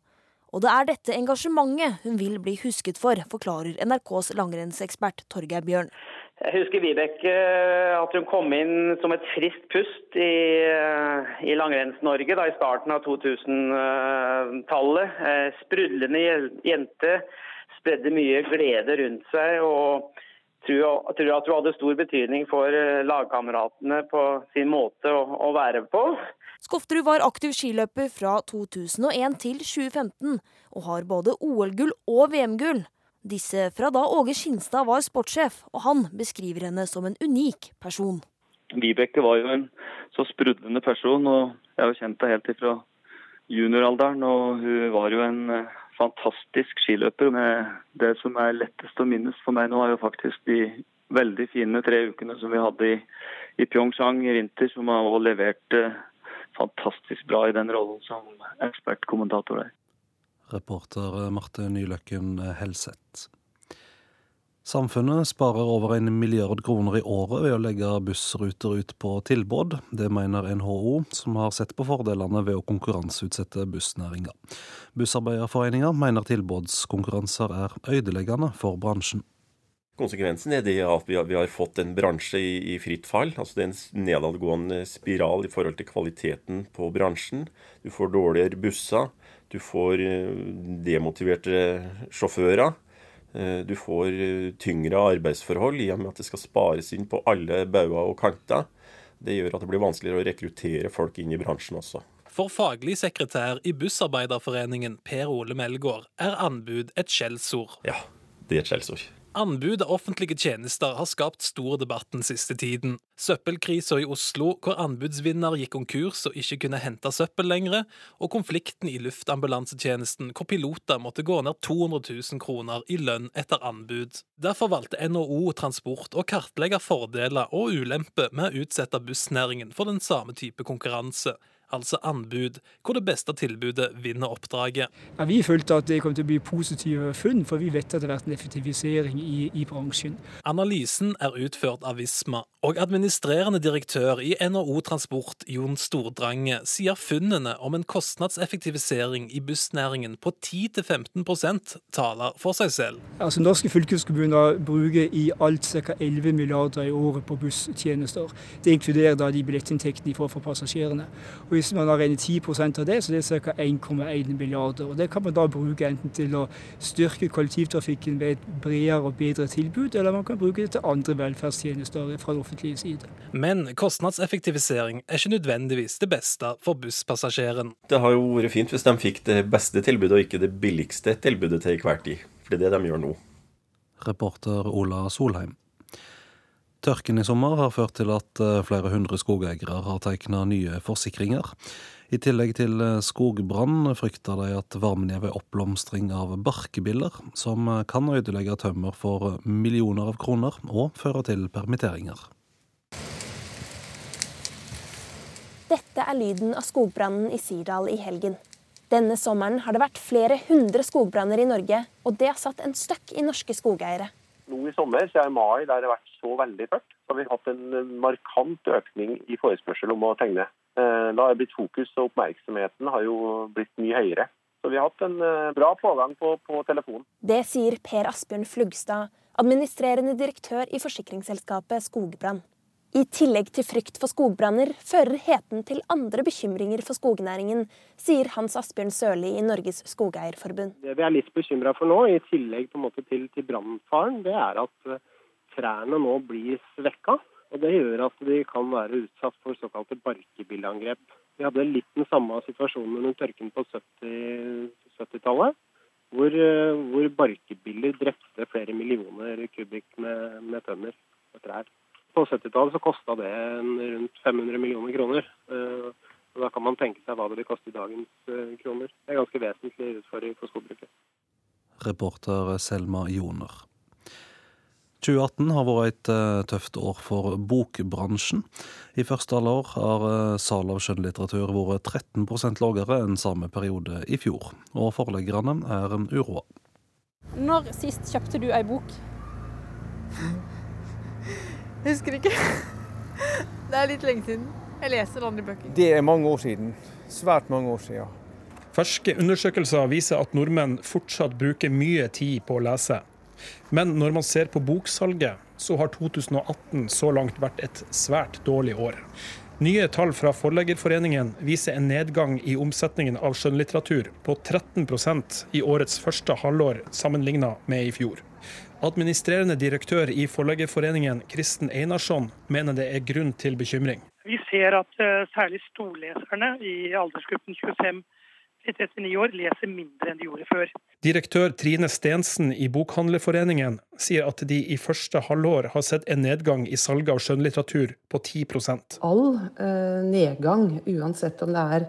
Og det er dette engasjementet hun vil bli husket for, forklarer NRKs langrennsekspert Torgeir Bjørn. Jeg husker Vibeke, at hun kom inn som et friskt pust i, i Langrenns-Norge i starten av 2000-tallet. Eh, sprudlende jente, spredde mye glede rundt seg. og tror, tror at hun hadde stor betydning for eh, lagkameratene på sin måte å, å være på. Skofterud var aktiv skiløper fra 2001 til 2015, og har både OL-gull og VM-gull. Disse fra da Åge Skinstad var sportssjef, og han beskriver henne som en unik person. Vibeke var jo en så sprudlende person, og jeg har kjent henne helt fra junioralderen. Og hun var jo en eh, fantastisk skiløper. Med det som er lettest å minnes for meg nå, er jo faktisk de veldig fine tre ukene som vi hadde i, i Pyeongchang i vinter, som har også levert eh, fantastisk bra i den rollen som ekspertkommentator der. Reporter Marte Nyløkken Helseth. Samfunnet sparer over en milliard kroner i året ved å legge bussruter ut på tilbud. Det mener NHO, som har sett på fordelene ved å konkurranseutsette bussnæringa. Bussarbeiderforeninga mener tilbudskonkurranser er ødeleggende for bransjen. Konsekvensen er det at vi har, fått en bransje i, i, fritt fall. altså Det er en nedadgående spiral i forhold til kvaliteten på bransjen. Du får dårligere busser, du får eh, demotiverte sjåfører. Eh, du får eh, tyngre arbeidsforhold i og med at det skal spares inn på alle bauger og kanter. Det gjør at det blir vanskeligere å rekruttere folk inn i bransjen også. For faglig sekretær i Bussarbeiderforeningen, Per Ole Melgaard, er anbud et skjellsord. Ja, det er et skjellsord. Anbud av offentlige tjenester har skapt stor debatt den siste tiden. Søppelkrisa i Oslo, hvor anbudsvinner gikk konkurs og ikke kunne hente søppel lenger, og konflikten i luftambulansetjenesten, hvor piloter måtte gå ned 200 000 kroner i lønn etter anbud. Derfor valgte NHO Transport å kartlegge fordeler og ulemper med å utsette bussnæringen for den samme type konkurranse altså anbud, hvor det beste tilbudet vinner oppdraget. Ja, vi følte at det kom til å bli positive funn, for vi vet at det har vært en effektivisering i, i bransjen. Analysen er utført av Visma, og administrerende direktør i NHO Transport, Jon Stordrange, sier funnene om en kostnadseffektivisering i bussnæringen på 10-15% taler for seg selv. Altså, norske fylkeskommuner bruker i alt ca. 11 milliarder i året på busstjenester. Det inkluderer da de billettinntektene de får for passasjerene. Og hvis man har regnet 10 av det, så det er ca. 1,1 milliarder. Og Det kan man da bruke enten til å styrke kollektivtrafikken ved et bredere og bedre tilbud, eller man kan bruke det til andre velferdstjenester fra det offentlige side. Men kostnadseffektivisering er ikke nødvendigvis det beste for busspassasjeren. Det har jo vært fint hvis de fikk det beste tilbudet og ikke det billigste tilbudet til enhver tid. For det er det de gjør nå. Reporter Ola Solheim. Tørken i sommer har ført til at eh, flere hundre skogeiere har tegna nye forsikringer. I tillegg til eh, skogbrann frykter de at varmen gir ved oppblomstring av barkebiller, som eh, kan ødelegge tømmer for millioner av kroner og føre til permitteringer. Dette er lyden av skogbrannen i Sirdal i helgen. Denne sommeren har det vært flere hundre skogbranner i Norge, og det har satt en støkk i norske skogeiere. Nå i sommer, siden mai, der det har vært så veldig tørt, så har vi hatt en markant økning i forespørsel om å tegne. Eh, da har det blitt fokus, og oppmerksomheten har jo blitt mye høyere. Så vi har hatt en eh, bra pågang på, på telefonen. Det sier Per Asbjørn Flugstad, administrerende direktør i forsikringsselskapet Skogbrann. I tillegg til frykt for skogbranner fører heten til andre bekymringer for skognæringen, sier Hans Asbjørn Sørli i Norges Skogeierforbund. Det vi er litt bekymra for nå, i tillegg til, til brannfaren, det er at eh, trærne nå blir svekka. Og Det gjør at de kan være utsatt for såkalte barkebilleangrep. Vi hadde litt den samme situasjonen under tørken på 70-tallet. 70 hvor, eh, hvor barkebiller drepte flere millioner kubikk med, med tømmer og trær. På 70-tallet så kosta det rundt 500 millioner kroner. Eh, Og Da kan man tenke seg hva det vil koste i dagens eh, kroner. Det er ganske vesentlig utfordring for skogbruket. Reporter Selma Joner. 2018 har vært et uh, tøft år for bokbransjen. I første halvår har salget av skjønnlitteratur vært 13% lavere enn samme periode i fjor. Og forleggerne er uroa. Når sist kjøpte du ei bok? Jeg husker ikke. Det er litt lenge siden. Jeg leser andre bøker. Det er mange år siden. Svært mange år siden. Ferske undersøkelser viser at nordmenn fortsatt bruker mye tid på å lese. Men når man ser på boksalget, så har 2018 så langt vært et svært dårlig år. Nye tall fra Forleggerforeningen viser en nedgang i omsetningen av skjønnlitteratur på 13% i årets første halvår sammenligna med i fjor. Administrerende direktør i Forleggerforeningen, Kristen Einarsson, mener det er grunn til bekymring. Vi ser at uh, særlig storleserne i aldersgruppen 25 til 39 år leser mindre enn de gjorde før. Direktør Trine Stensen i Bokhandlerforeningen sier at de i første halvår har sett en nedgang i salget av skjønnlitteratur på 10% All uh, nedgang, uansett om det er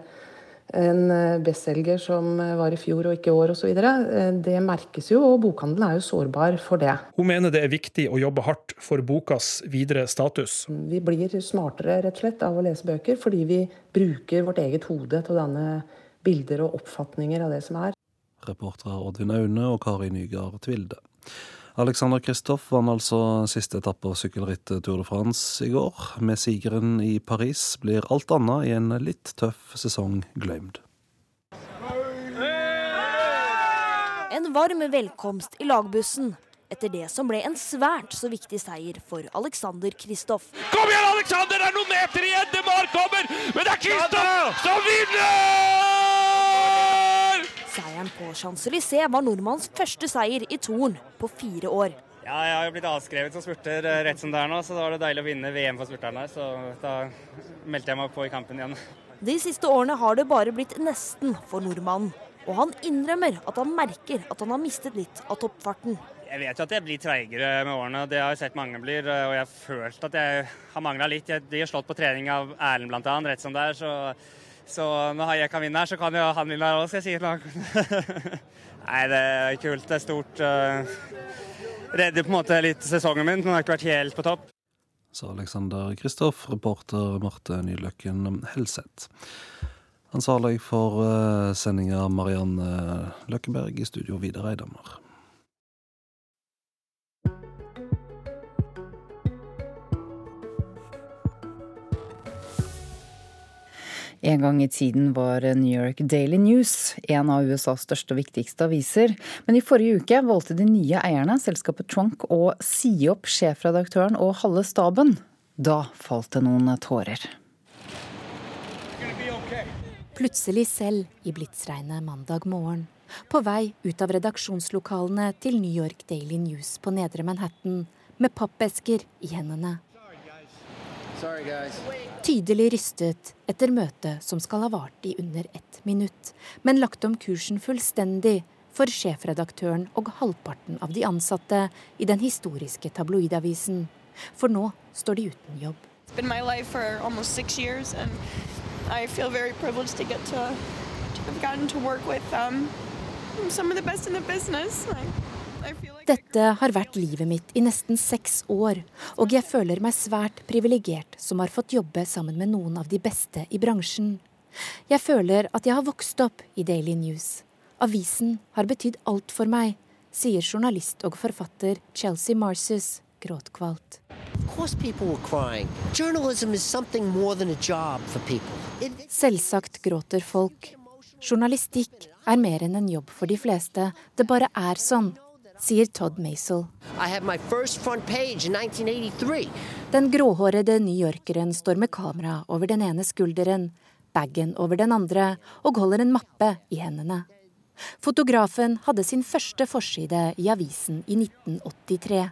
en eh, bestselger som eh, var i fjor og ikke i år osv. Eh, det merkes jo, og bokhandelen er jo sårbar for det. Hun mener det er viktig å jobbe hardt for bokas videre status. Vi blir smartere rett og slett av å lese bøker, fordi vi bruker vårt eget hode til å danne bilder og oppfatninger av det som er. Reportere Oddvin Aune og Kari Nygaard Tvilde. Alexander Kristoff vant altså siste etappe av sykkelrittet Tour de France i går. Med sigeren i Paris blir alt annet i en litt tøff sesong glemt. En varm velkomst i lagbussen etter det som ble en svært så viktig seier for Alexander Kristoff. Kom igjen, Alexander! Det er noen meter igjen! Det Mar kommer! Men det er Kristoff som vinner! Seieren på Champs-Élysées var nordmanns første seier i Torn på fire år. Ja, jeg har jo blitt avskrevet som spurter eh, rett som det er nå, så da var det deilig å vinne VM for spurterne. Så da meldte jeg meg på i kampen igjen. De siste årene har det bare blitt nesten for nordmannen. Og han innrømmer at han merker at han har mistet litt av toppfarten. Jeg vet jo at jeg blir treigere med årene, det har jeg sett mange blir. Og jeg har følt at jeg har mangla litt. Jeg blir slått på trening av Erlend bl.a., rett som det er. så så når jeg kan vinne her, så kan jo han vinne her òg, skal jeg si. Nei, det er kult. Det er stort. Eh, redder på en måte litt sesongen min, men har ikke vært helt på topp. Sa Alexander Kristoff, reporter Marte Nyløkken Helseth. Ansvarlig for eh, sendinga Marianne Løkkeberg, i studio Vidar Eidhammer. En gang i tiden var New York Daily News en av USAs største og viktigste aviser. Men i forrige uke valgte de nye eierne, selskapet Trunk, å si opp sjefredaktøren og halve staben. Da falt det noen tårer. Plutselig selv i blitsregnet mandag morgen. På vei ut av redaksjonslokalene til New York Daily News på Nedre Manhattan med pappesker i hendene. Tydelig rystet etter møtet som skal ha vart i under ett minutt, men lagt om kursen fullstendig for sjefredaktøren og halvparten av de ansatte i den historiske tabloidavisen. For nå står de uten jobb. I feel very privileged to get to, to have gotten to work with um, some of the best in the business. I, dette har vært livet mitt i nesten seks år, og jeg føler meg svært privilegert som har fått jobbe sammen med noen av de beste i bransjen. Jeg føler at jeg har vokst opp i Daily News. Avisen har betydd alt for meg, sier journalist og forfatter Chelsea Marses gråtkvalt. Selvsagt gråter folk. Journalistikk er mer enn en jobb for de fleste. Det bare er sånn, sier Todd Maisel. Den gråhårede newyorkeren står med kamera over den ene skulderen, bagen over den andre, og holder en mappe i hendene. Fotografen hadde sin første forside i avisen i 1983.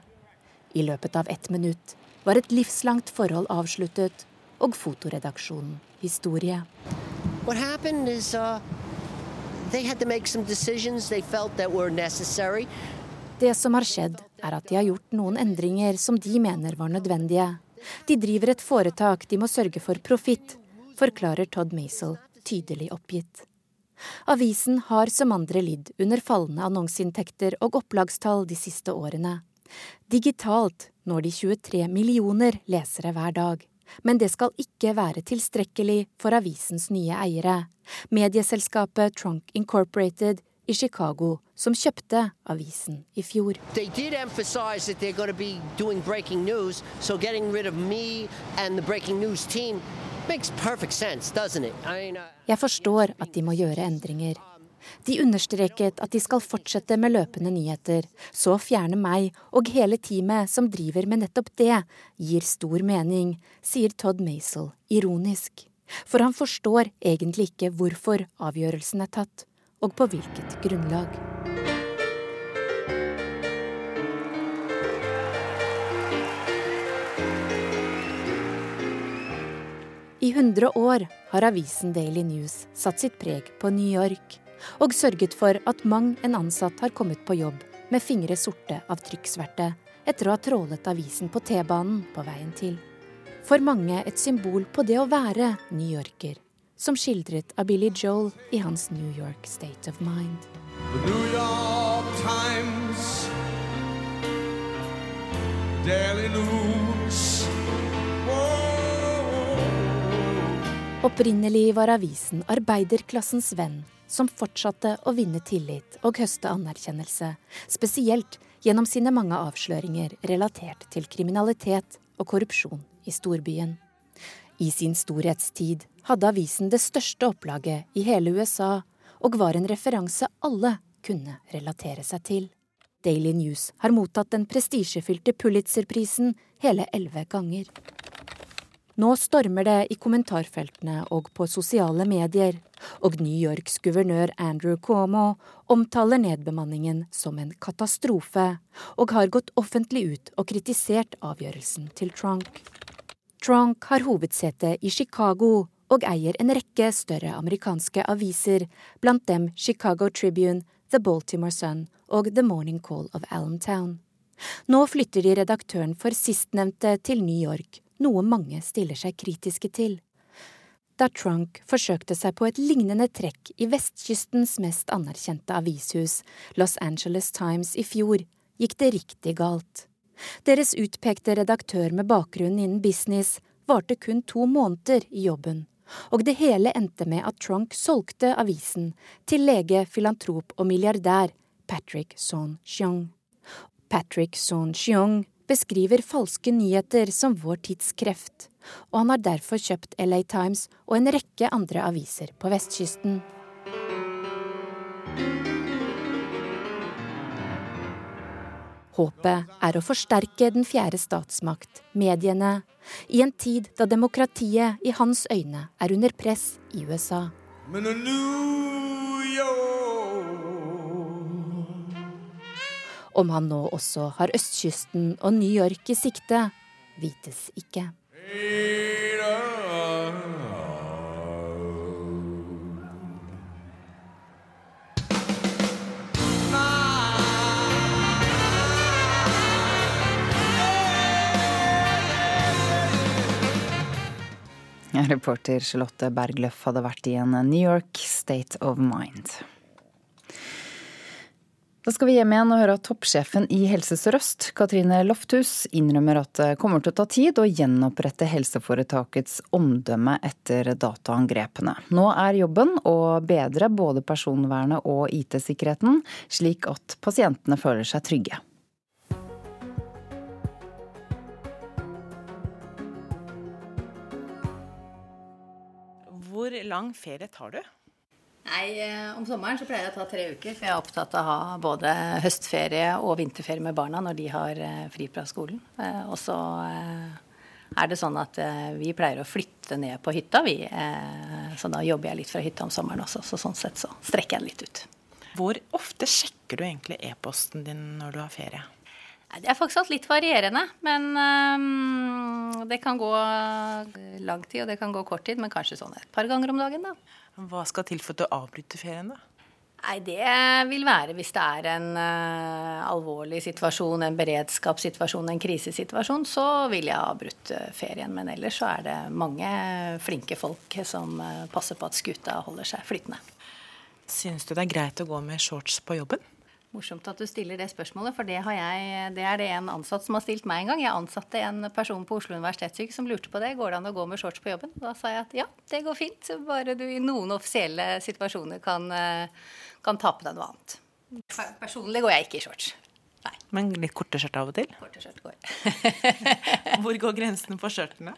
I løpet av ett minutt var et livslangt forhold avsluttet, og fotoredaksjonen historie. What happened is, uh, they had to make some decisions they felt that were necessary. Det som har skjedd, er at de har gjort noen endringer som de mener var nødvendige. De driver et foretak de må sørge for profitt, forklarer Todd Maisel tydelig oppgitt. Avisen har som andre lidd under fallende annonseinntekter og opplagstall de siste årene. Digitalt når de 23 millioner lesere hver dag. Men det skal ikke være tilstrekkelig for avisens nye eiere. Medieselskapet Trunk Incorporated i Chicago, som kjøpte avisen i fjor. News, so sense, I mean, uh... Jeg forstår at de må gjøre endringer. De understreket at de skal fortsette med løpende nyheter, så å fjerne meg og hele teamet som driver med nettopp det, gir stor mening, sier Todd Maisel ironisk. For han forstår egentlig ikke hvorfor avgjørelsen er tatt, og på hvilket grunnlag. I 100 år har avisen Daily News satt sitt preg på New York, og sørget for at mang en ansatt har kommet på jobb med fingre sorte av trykksverte etter å ha trålet avisen på T-banen på veien til. For mange et symbol på det å være newyorker, som skildret av Billy Joel i hans New York State of Mind. The New York Times, Daily News. Opprinnelig var avisen arbeiderklassens venn som fortsatte å vinne tillit og høste anerkjennelse, spesielt gjennom sine mange avsløringer relatert til kriminalitet og korrupsjon i storbyen. I sin storhetstid hadde avisen det største opplaget i hele USA, og var en referanse alle kunne relatere seg til. Daily News har mottatt den prestisjefylte Pulitzer-prisen hele elleve ganger. Nå stormer det i kommentarfeltene og på sosiale medier, og New Yorks guvernør Andrew Cuomo omtaler nedbemanningen som en katastrofe, og har gått offentlig ut og kritisert avgjørelsen til Trunk. Trunk har hovedsete i Chicago og eier en rekke større amerikanske aviser, blant dem Chicago Tribune, The Baltimore Sun og The Morning Call of Allentown. Nå flytter de redaktøren for sistnevnte til New York, noe mange stiller seg kritiske til. Da Trunk forsøkte seg på et lignende trekk i vestkystens mest anerkjente avishus, Los Angeles Times, i fjor, gikk det riktig galt. Deres utpekte redaktør med bakgrunn innen business varte kun to måneder i jobben, og det hele endte med at Trunk solgte avisen til lege, filantrop og milliardær Patrick Son-Chiong. Patrick Son-Chiong beskriver falske nyheter som vår tids kreft, og han har derfor kjøpt LA Times og en rekke andre aviser på vestkysten. Håpet er å forsterke den fjerde statsmakt, mediene, i en tid da demokratiet i hans øyne er under press i USA. Om han nå også har østkysten og New York i sikte, vites ikke. Reporter Charlotte Bergløff hadde vært i en New York State of Mind. Da skal vi hjem igjen og høre at toppsjefen i Helse Sør-Øst, Katrine Lofthus, innrømmer at det kommer til å ta tid å gjenopprette helseforetakets omdømme etter dataangrepene. Nå er jobben å bedre både personvernet og IT-sikkerheten, slik at pasientene føler seg trygge. Hvor lang ferie tar du? Nei, eh, Om sommeren så pleier jeg å ta tre uker. For jeg er opptatt av å ha både høstferie og vinterferie med barna når de har eh, fri fra skolen. Eh, og så er det sånn at vi pleier å flytte ned på hytta, vi. Så da jobber jeg litt fra hytta om sommeren også. Så sånn sett så strekker jeg den litt ut. Hvor ofte sjekker du egentlig e-posten din når du har ferie? Det er faktisk litt varierende. Men um, det kan gå lang tid, og det kan gå kort tid. Men kanskje sånn et par ganger om dagen, da. Hva skal til for at du avbryter ferien, da? Nei, Det vil være hvis det er en uh, alvorlig situasjon, en beredskapssituasjon, en krisesituasjon, så vil jeg uh, ferien. Men ellers så er det mange flinke folk som uh, passer på at skuta holder seg flytende. Syns du det er greit å gå med shorts på jobben? Morsomt at du stiller det spørsmålet, for det, jeg, det, er det en ansatt som har stilt meg en gang. Jeg ansatte en person på Oslo universitetssykehus som lurte på det. Går det an å gå med shorts på jobben? Da sa jeg at ja, det går fint. Bare du i noen offisielle situasjoner kan, eh, kan ta på deg noe annet. Personlig går jeg ikke i shorts. Nei. Men litt korte skjørt av og til? Korte skjørt går Hvor går grensene på skjørtene?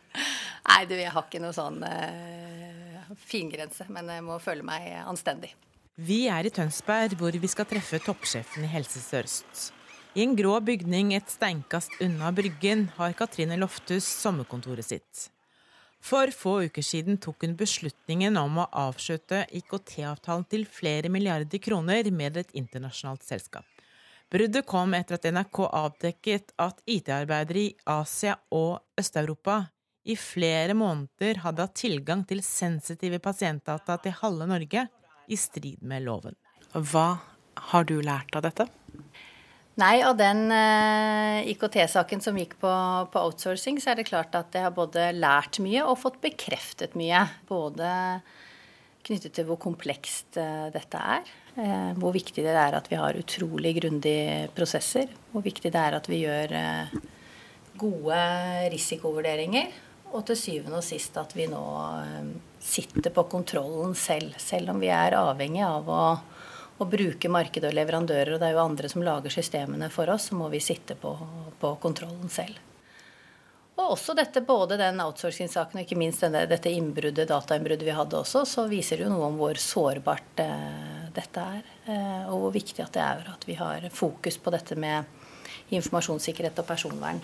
Nei, du, jeg har ikke noe sånn uh, fingrense. Men jeg må føle meg anstendig. Vi er i Tønsberg, hvor vi skal treffe toppsjefen i Helse Sør-Øst. I en grå bygning et steinkast unna Bryggen har Katrine Lofthus sommerkontoret sitt. For få uker siden tok hun beslutningen om å avslutte IKT-avtalen til flere milliarder kroner med et internasjonalt selskap. Bruddet kom etter at NRK avdekket at IT-arbeidere i Asia og Øst-Europa i flere måneder hadde hatt tilgang til sensitive pasientdata til halve Norge i strid med loven. Hva har du lært av dette? Nei, av den uh, IKT-saken som gikk på, på, outsourcing, så er det klart at jeg har både lært mye og fått bekreftet mye. Både knyttet til hvor komplekst uh, dette er. Uh, hvor viktig det er at vi har utrolig grundige prosesser. Hvor viktig det er at vi gjør gode risikovurderinger. Og til syvende og sist at vi nå sitter på kontrollen selv. Selv om vi er avhengig av å, å bruke markedet og leverandører, og det er jo andre som lager systemene for oss, så må vi sitte på, på kontrollen selv. Og også dette, både den outsourcing-saken og ikke minst denne, dette innbruddet, datainnbruddet vi hadde også, så viser det jo noe om hvor sårbart eh, dette er. Eh, og hvor viktig at det er at vi har fokus på dette med informasjonssikkerhet og personvern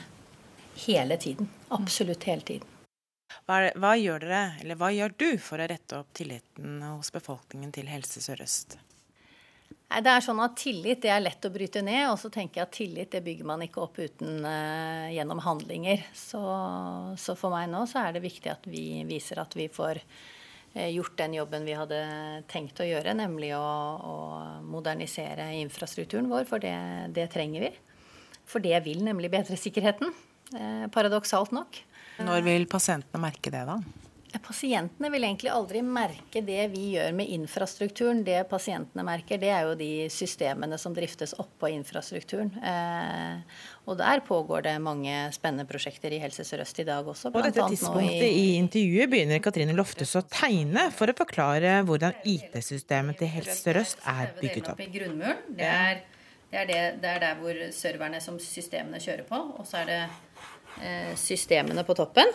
hele tiden. Absolutt hele tiden. Hva, hva, gjør dere, eller hva gjør du for å rette opp tilliten hos befolkningen til Helse Sør-Øst? Det er sånn at Tillit det er lett å bryte ned, og så tenker jeg at tillit det bygger man ikke opp uten uh, gjennom handlinger. Så, så, for meg nå så er det viktig at vi viser at vi får uh, gjort den jobben vi hadde tenkt å gjøre, nemlig å, å modernisere infrastrukturen vår, for det, det, trenger vi. For det vil nemlig bedre sikkerheten, uh, paradoksalt nok. Når vil pasientene merke det, da? Pasientene vil egentlig aldri merke det vi gjør med infrastrukturen. Det pasientene merker, det er jo de systemene som driftes oppå infrastrukturen. Eh, og der pågår det mange spennende prosjekter i Helse Sør-Øst i dag også. På dette tidspunktet i... i intervjuet begynner Katrine Loftes å tegne for å forklare hvordan IT-systemet til Helse Sør-Øst er bygget opp. Det er, det, er det, det er der hvor serverne som systemene kjører på. Og så er det systemene på toppen,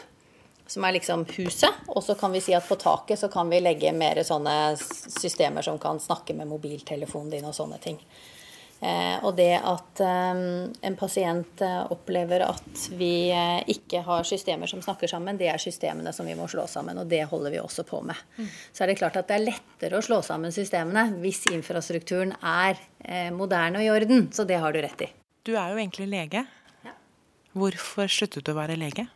som er liksom huset. Og så kan vi si at på taket så kan vi legge mer sånne systemer som kan snakke med mobiltelefonen din og sånne ting. Eh, og det at eh, en pasient eh, opplever at vi eh, ikke har systemer som snakker sammen, det er systemene som vi må slå sammen, og det holder vi også på med. Mm. Så er det klart at det er lettere å slå sammen systemene hvis infrastrukturen er eh, moderne og i orden. Så det har du rett i. Du er jo egentlig lege. Hvorfor sluttet du å være lege?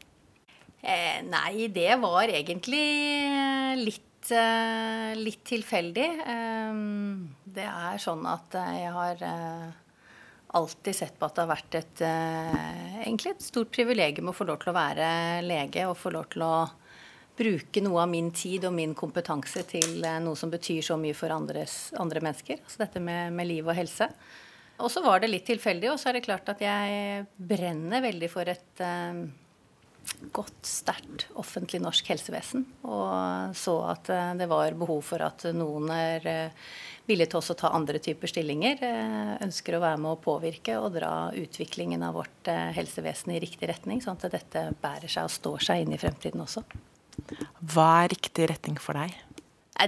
Eh, nei, det var egentlig litt, eh, litt tilfeldig. Eh, det er sånn at jeg har eh, alltid sett på at det har vært et, eh, egentlig et stort privilegium å få lov til å være lege og få lov til å bruke noe av min tid og min kompetanse til eh, noe som betyr så mye for andres, andre mennesker. Altså dette med, med liv og helse. Og så var det litt tilfeldig, og så er det klart at jeg brenner veldig for et eh, godt, sterkt offentlig norsk helsevesen. Og så at eh, det var behov for at noen er eh, villige til også å ta andre typer stillinger. Eh, ønsker å være med å påvirke og dra utviklingen av vårt eh, helsevesen i riktig retning, sånn at dette bærer seg og står seg inn i fremtiden også. Hva er riktig retning for deg?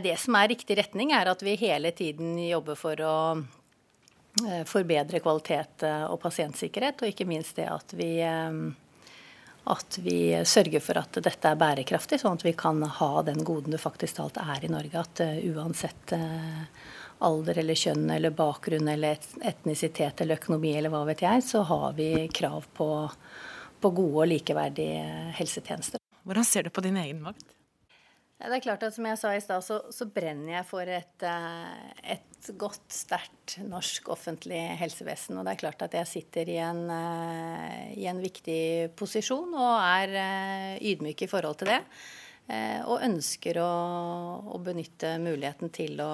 Det som er riktig retning, er at vi hele tiden jobber for å forbedre kvalitet eh, og pasientsikkerhet, og ikke minst det at vi, eh, at vi sørger for at dette er bærekraftig, sånn at vi kan ha den goden det faktisk talt er i Norge. At uansett alder eller kjønn eller bakgrunn eller etnisitet eller økonomi eller hva vet jeg, så har vi krav på, på gode og likeverdige helsetjenester. Hvordan ser du på din egen makt? Det er klart at Som jeg sa i stad, så, så, brenner jeg for et, et godt, sterkt norsk offentlig helsevesen. Og det er klart at jeg sitter i en, i en viktig posisjon og er ydmyk i forhold til det. Og ønsker å, å benytte muligheten til å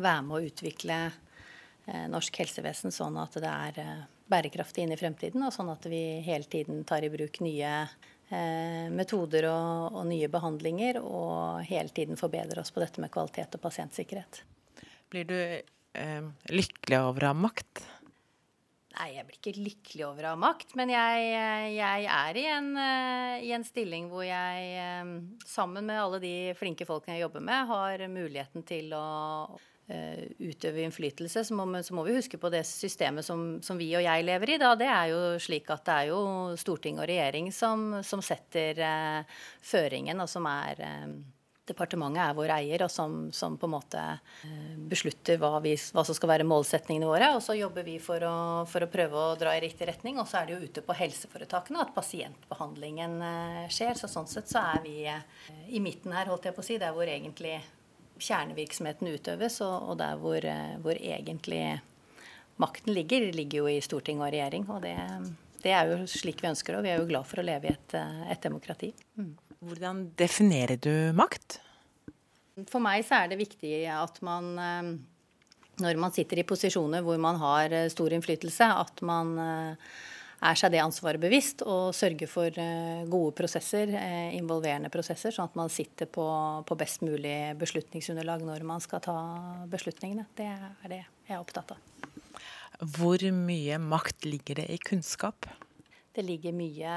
være med å utvikle norsk helsevesen sånn at det er bærekraftig inn i fremtiden, og sånn at vi hele tiden tar i bruk nye eh, metoder og, og, nye behandlinger, og hele tiden forbedrer oss på dette med kvalitet og pasientsikkerhet. Blir du eh, lykkelig over å ha makt? Nei, jeg blir ikke lykkelig over å ha makt, men jeg, jeg er i en, eh, i en, stilling hvor jeg, eh, sammen med alle de flinke folkene jeg jobber med, har muligheten til å Eh, utøve innflytelse, så må, så må, vi huske på det systemet som, som, vi og jeg lever i. Da. Det er jo slik at det er jo storting og regjering som, som setter eh, føringen, og som er eh, Departementet er vår eier, og som, som på en måte eh, beslutter hva, vi, hva, som skal være målsetningene våre. Og så jobber vi for å, for å, prøve å dra i riktig retning. Og så er det jo ute på helseforetakene at pasientbehandlingen eh, skjer. Så sånn sett så er vi eh, i midten her, holdt jeg på å si. Det er hvor egentlig kjernevirksomheten utøves, og, og der hvor, hvor, egentlig makten ligger, ligger jo i storting og regjering. Og det, det er jo slik vi ønsker det, og vi er jo glad for å leve i et, eh, et demokrati. Mm. Hvordan definerer du makt? For meg så er det viktig at man eh, når man sitter i posisjoner hvor man har stor innflytelse, at man er seg det ansvaret bevisst og sørger for eh, gode prosesser, eh, involverende prosesser, sånn at man sitter på, på, best mulig beslutningsunderlag når man skal ta beslutningene. Det er det jeg er opptatt av. Hvor mye makt ligger det i kunnskap? Det ligger mye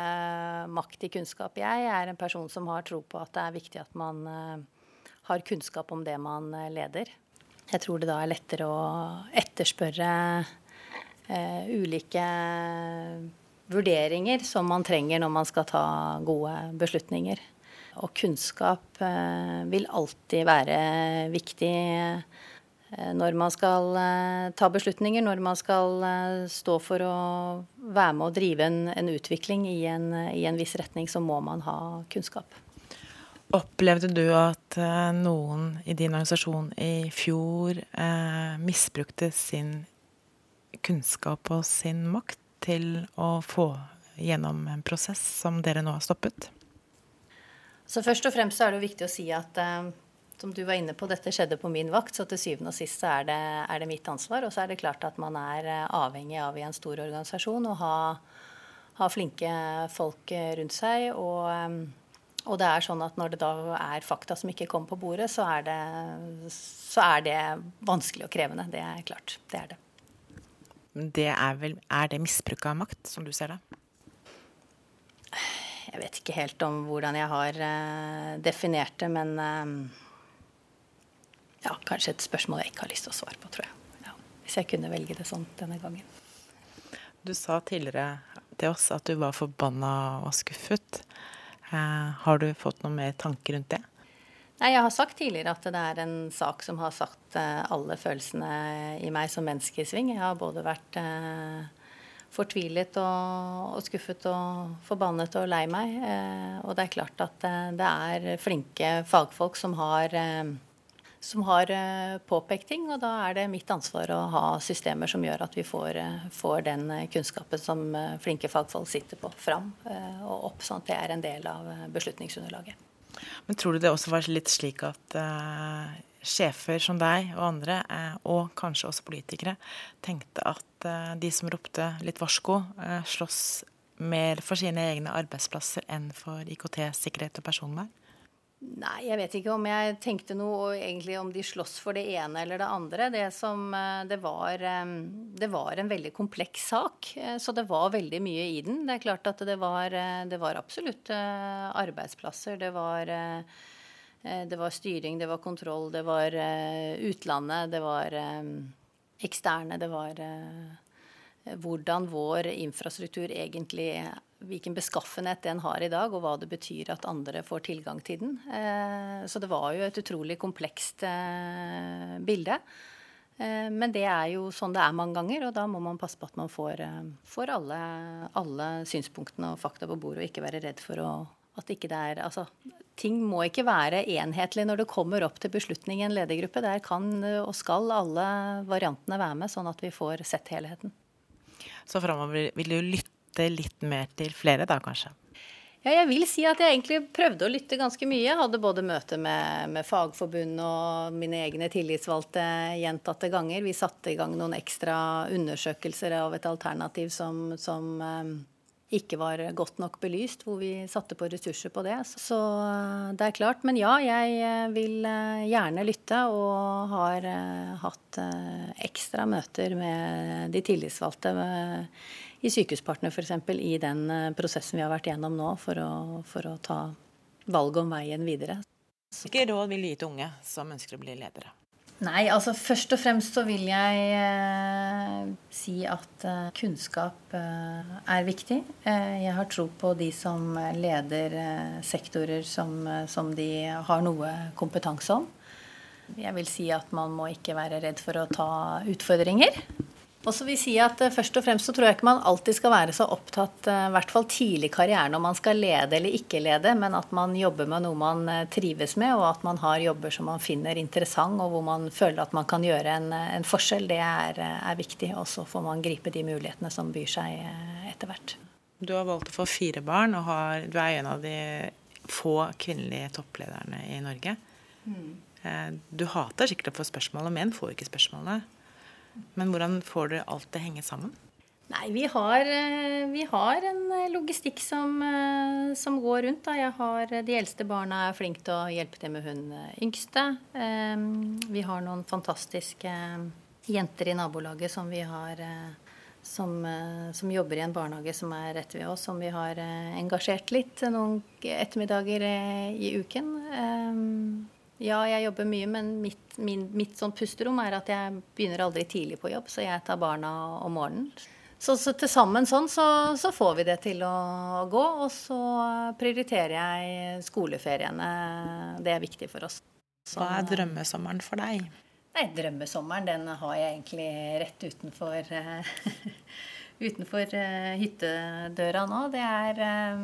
makt i kunnskap. Jeg er en person som har tro på at det er viktig at man eh, har kunnskap om det man leder. Jeg tror det da er lettere å etterspørre eh, ulike vurderinger som man trenger når man skal ta gode beslutninger. Og kunnskap eh, vil alltid være viktig uh, når man skal ta beslutninger, når man skal stå for å være med og drive en, en utvikling i en, i en viss retning, så må man ha kunnskap. Opplevde du at noen i din organisasjon i fjor eh, misbrukte sin kunnskap og sin makt til å få gjennom en prosess som dere nå har stoppet? Så Først og fremst er det viktig å si at uh, som du var inne på, dette skjedde på min vakt, så til syvende og sist er det, er det mitt ansvar. Og så er det klart at man er eh, avhengig av i en stor organisasjon å ha, ha flinke folk rundt seg. og um, og det er sånn at når det da er fakta som ikke kommer på bordet, så er det, så er det vanskelig og krevende. Det er klart. Det er det det er, vel, er det misbruk av makt, som du ser det? Jeg vet ikke helt om hvordan jeg har definert det, men ja, kanskje et spørsmål jeg ikke har lyst til å svare på, tror jeg. Ja, hvis jeg kunne velge det sånn denne gangen. Du sa tidligere til oss at du var forbanna og skuffet. Eh, har du fått noen mer tanker rundt det? Nei, Jeg har sagt tidligere at det er en sak som har satt eh, alle følelsene i meg som menneske i sving. Jeg har både vært eh, fortvilet og, og, skuffet og forbannet og lei meg. Eh, og det er klart at eh, det er flinke fagfolk som har, som har eh, påpekt ting. Og da er det mitt ansvar å ha systemer som gjør at vi får, får den kunnskapen som flinke fagfolk sitter på, fram og opp, sånn at det er en del av beslutningsunderlaget. Men tror du det også var litt slik at uh, sjefer som deg og andre, uh, og kanskje også politikere, tenkte at uh, de som ropte litt varsko, slåss mer for sine egne arbeidsplasser enn for IKT-sikkerhet og personvern? Nei, jeg vet ikke om jeg tenkte noe egentlig om de slåss for det ene eller det andre. Det, som, eh, det, var, eh, det var en veldig kompleks sak, eh, så det var veldig mye i den. Det er klart at det var, det var absolutt arbeidsplasser. Det var, det var, styring, det var kontroll, det var utlandet, det var eksterne, det var hvordan vår infrastruktur egentlig hvilken beskaffenhet den har i dag, og hva det betyr at andre får tilgang til den. Eh, så det var jo et utrolig komplekst eh, bilde. Eh, men det er jo sånn det er mange ganger, og da må man passe på at man får, får alle, alle, synspunktene og fakta på bordet, og ikke være redd for å, at ikke det er Altså, ting må ikke være enhetlig når det kommer opp til beslutning i en ledergruppe. Der kan og skal alle variantene være med, sånn at vi får sett helheten. Så framover vil du lytte litt mer til flere da, kanskje? Ja, jeg vil si at jeg egentlig prøvde å lytte ganske mye. Jeg hadde både møte med, med fagforbund og mine egne tillitsvalgte gjentatte ganger. Vi satte i gang noen ekstra undersøkelser av et alternativ som, som eh, ikke var godt nok belyst, hvor vi satte på ressurser på det. Så eh, det er klart. Men ja, jeg eh, vil eh, gjerne lytte, og har hatt ekstra møter med de tillitsvalgte i Sykehuspartner f.eks. i den prosessen vi har vært gjennom nå, for å, for å ta valget om veien videre. Hvilke råd vil du gi til unge som ønsker å bli ledere? Nei, altså først og fremst så vil jeg eh, si at eh, kunnskap eh, er viktig. Eh, jeg har tro på de som leder eh, sektorer som, eh, som, de har noe kompetanse om. Jeg vil si at man må ikke være redd for å ta utfordringer. Og så vil si at eh, Først og fremst så tror jeg ikke man alltid skal være så opptatt, eh, i hvert fall tidlig i karrieren, om man skal lede eller ikke lede, men at man jobber med noe man eh, trives med, og at man har jobber som man finner interessant, og hvor man føler at man kan gjøre en, en forskjell. Det er, er viktig. Og så får man gripe de mulighetene som byr seg etter hvert. Du har valgt å få fire barn, og har, du er en av de få kvinnelige topplederne i Norge. Mm. Du hater sikkert å få spørsmål, og menn får ikke spørsmålene. Men hvordan får dere alt det henge sammen? Nei, vi har, eh, vi har en eh, logistikk som, eh, som, går rundt. Da. Jeg har De eldste barna er flinke til å hjelpe til med hun yngste. Vi har noen fantastiske jenter i nabolaget som vi har som, som, jobber i en barnehage som er rett ved oss, som vi har engasjert litt noen ettermiddager i uken. Ja, jeg jobber mye, men mitt, min, mitt sånn pusterom er at jeg begynner aldri tidlig på jobb, så jeg tar barna om morgenen. Så, så til sammen sånn så, så, får vi det til å gå. Og så prioriterer jeg skoleferiene. Det er viktig for oss. Så, Hva er drømmesommeren for deg? Nei, Drømmesommeren den har jeg egentlig rett utenfor, utenfor uh, hyttedøra nå. Det er um,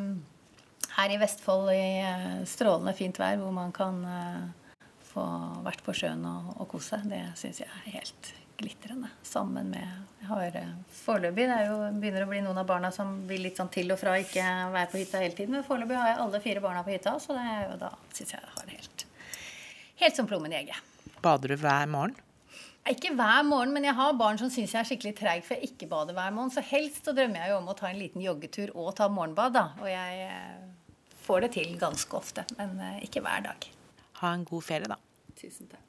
her i Vestfold i strålende fint vær hvor man kan få vært på sjøen og, og kose. Det syns jeg er helt glitrende. Sammen med jeg har eh, Foreløpig det jo, begynner å bli noen av barna som vil litt sånn til og fra ikke være på hytta hele tiden. Men foreløpig har jeg alle fire barna på hytta, så det, jo, da syns jeg jeg har det helt, helt som plommen i egget. Bader du hver morgen? Ikke hver morgen, men jeg har barn som syns jeg er skikkelig treig for jeg ikke bader hver morgen. Så helst så drømmer jeg jo om å ta en liten joggetur og ta morgenbad, da. Og jeg eh, får det til ganske ofte, men eh, ikke hver dag. Ha en god ferie, da. Tusen takk.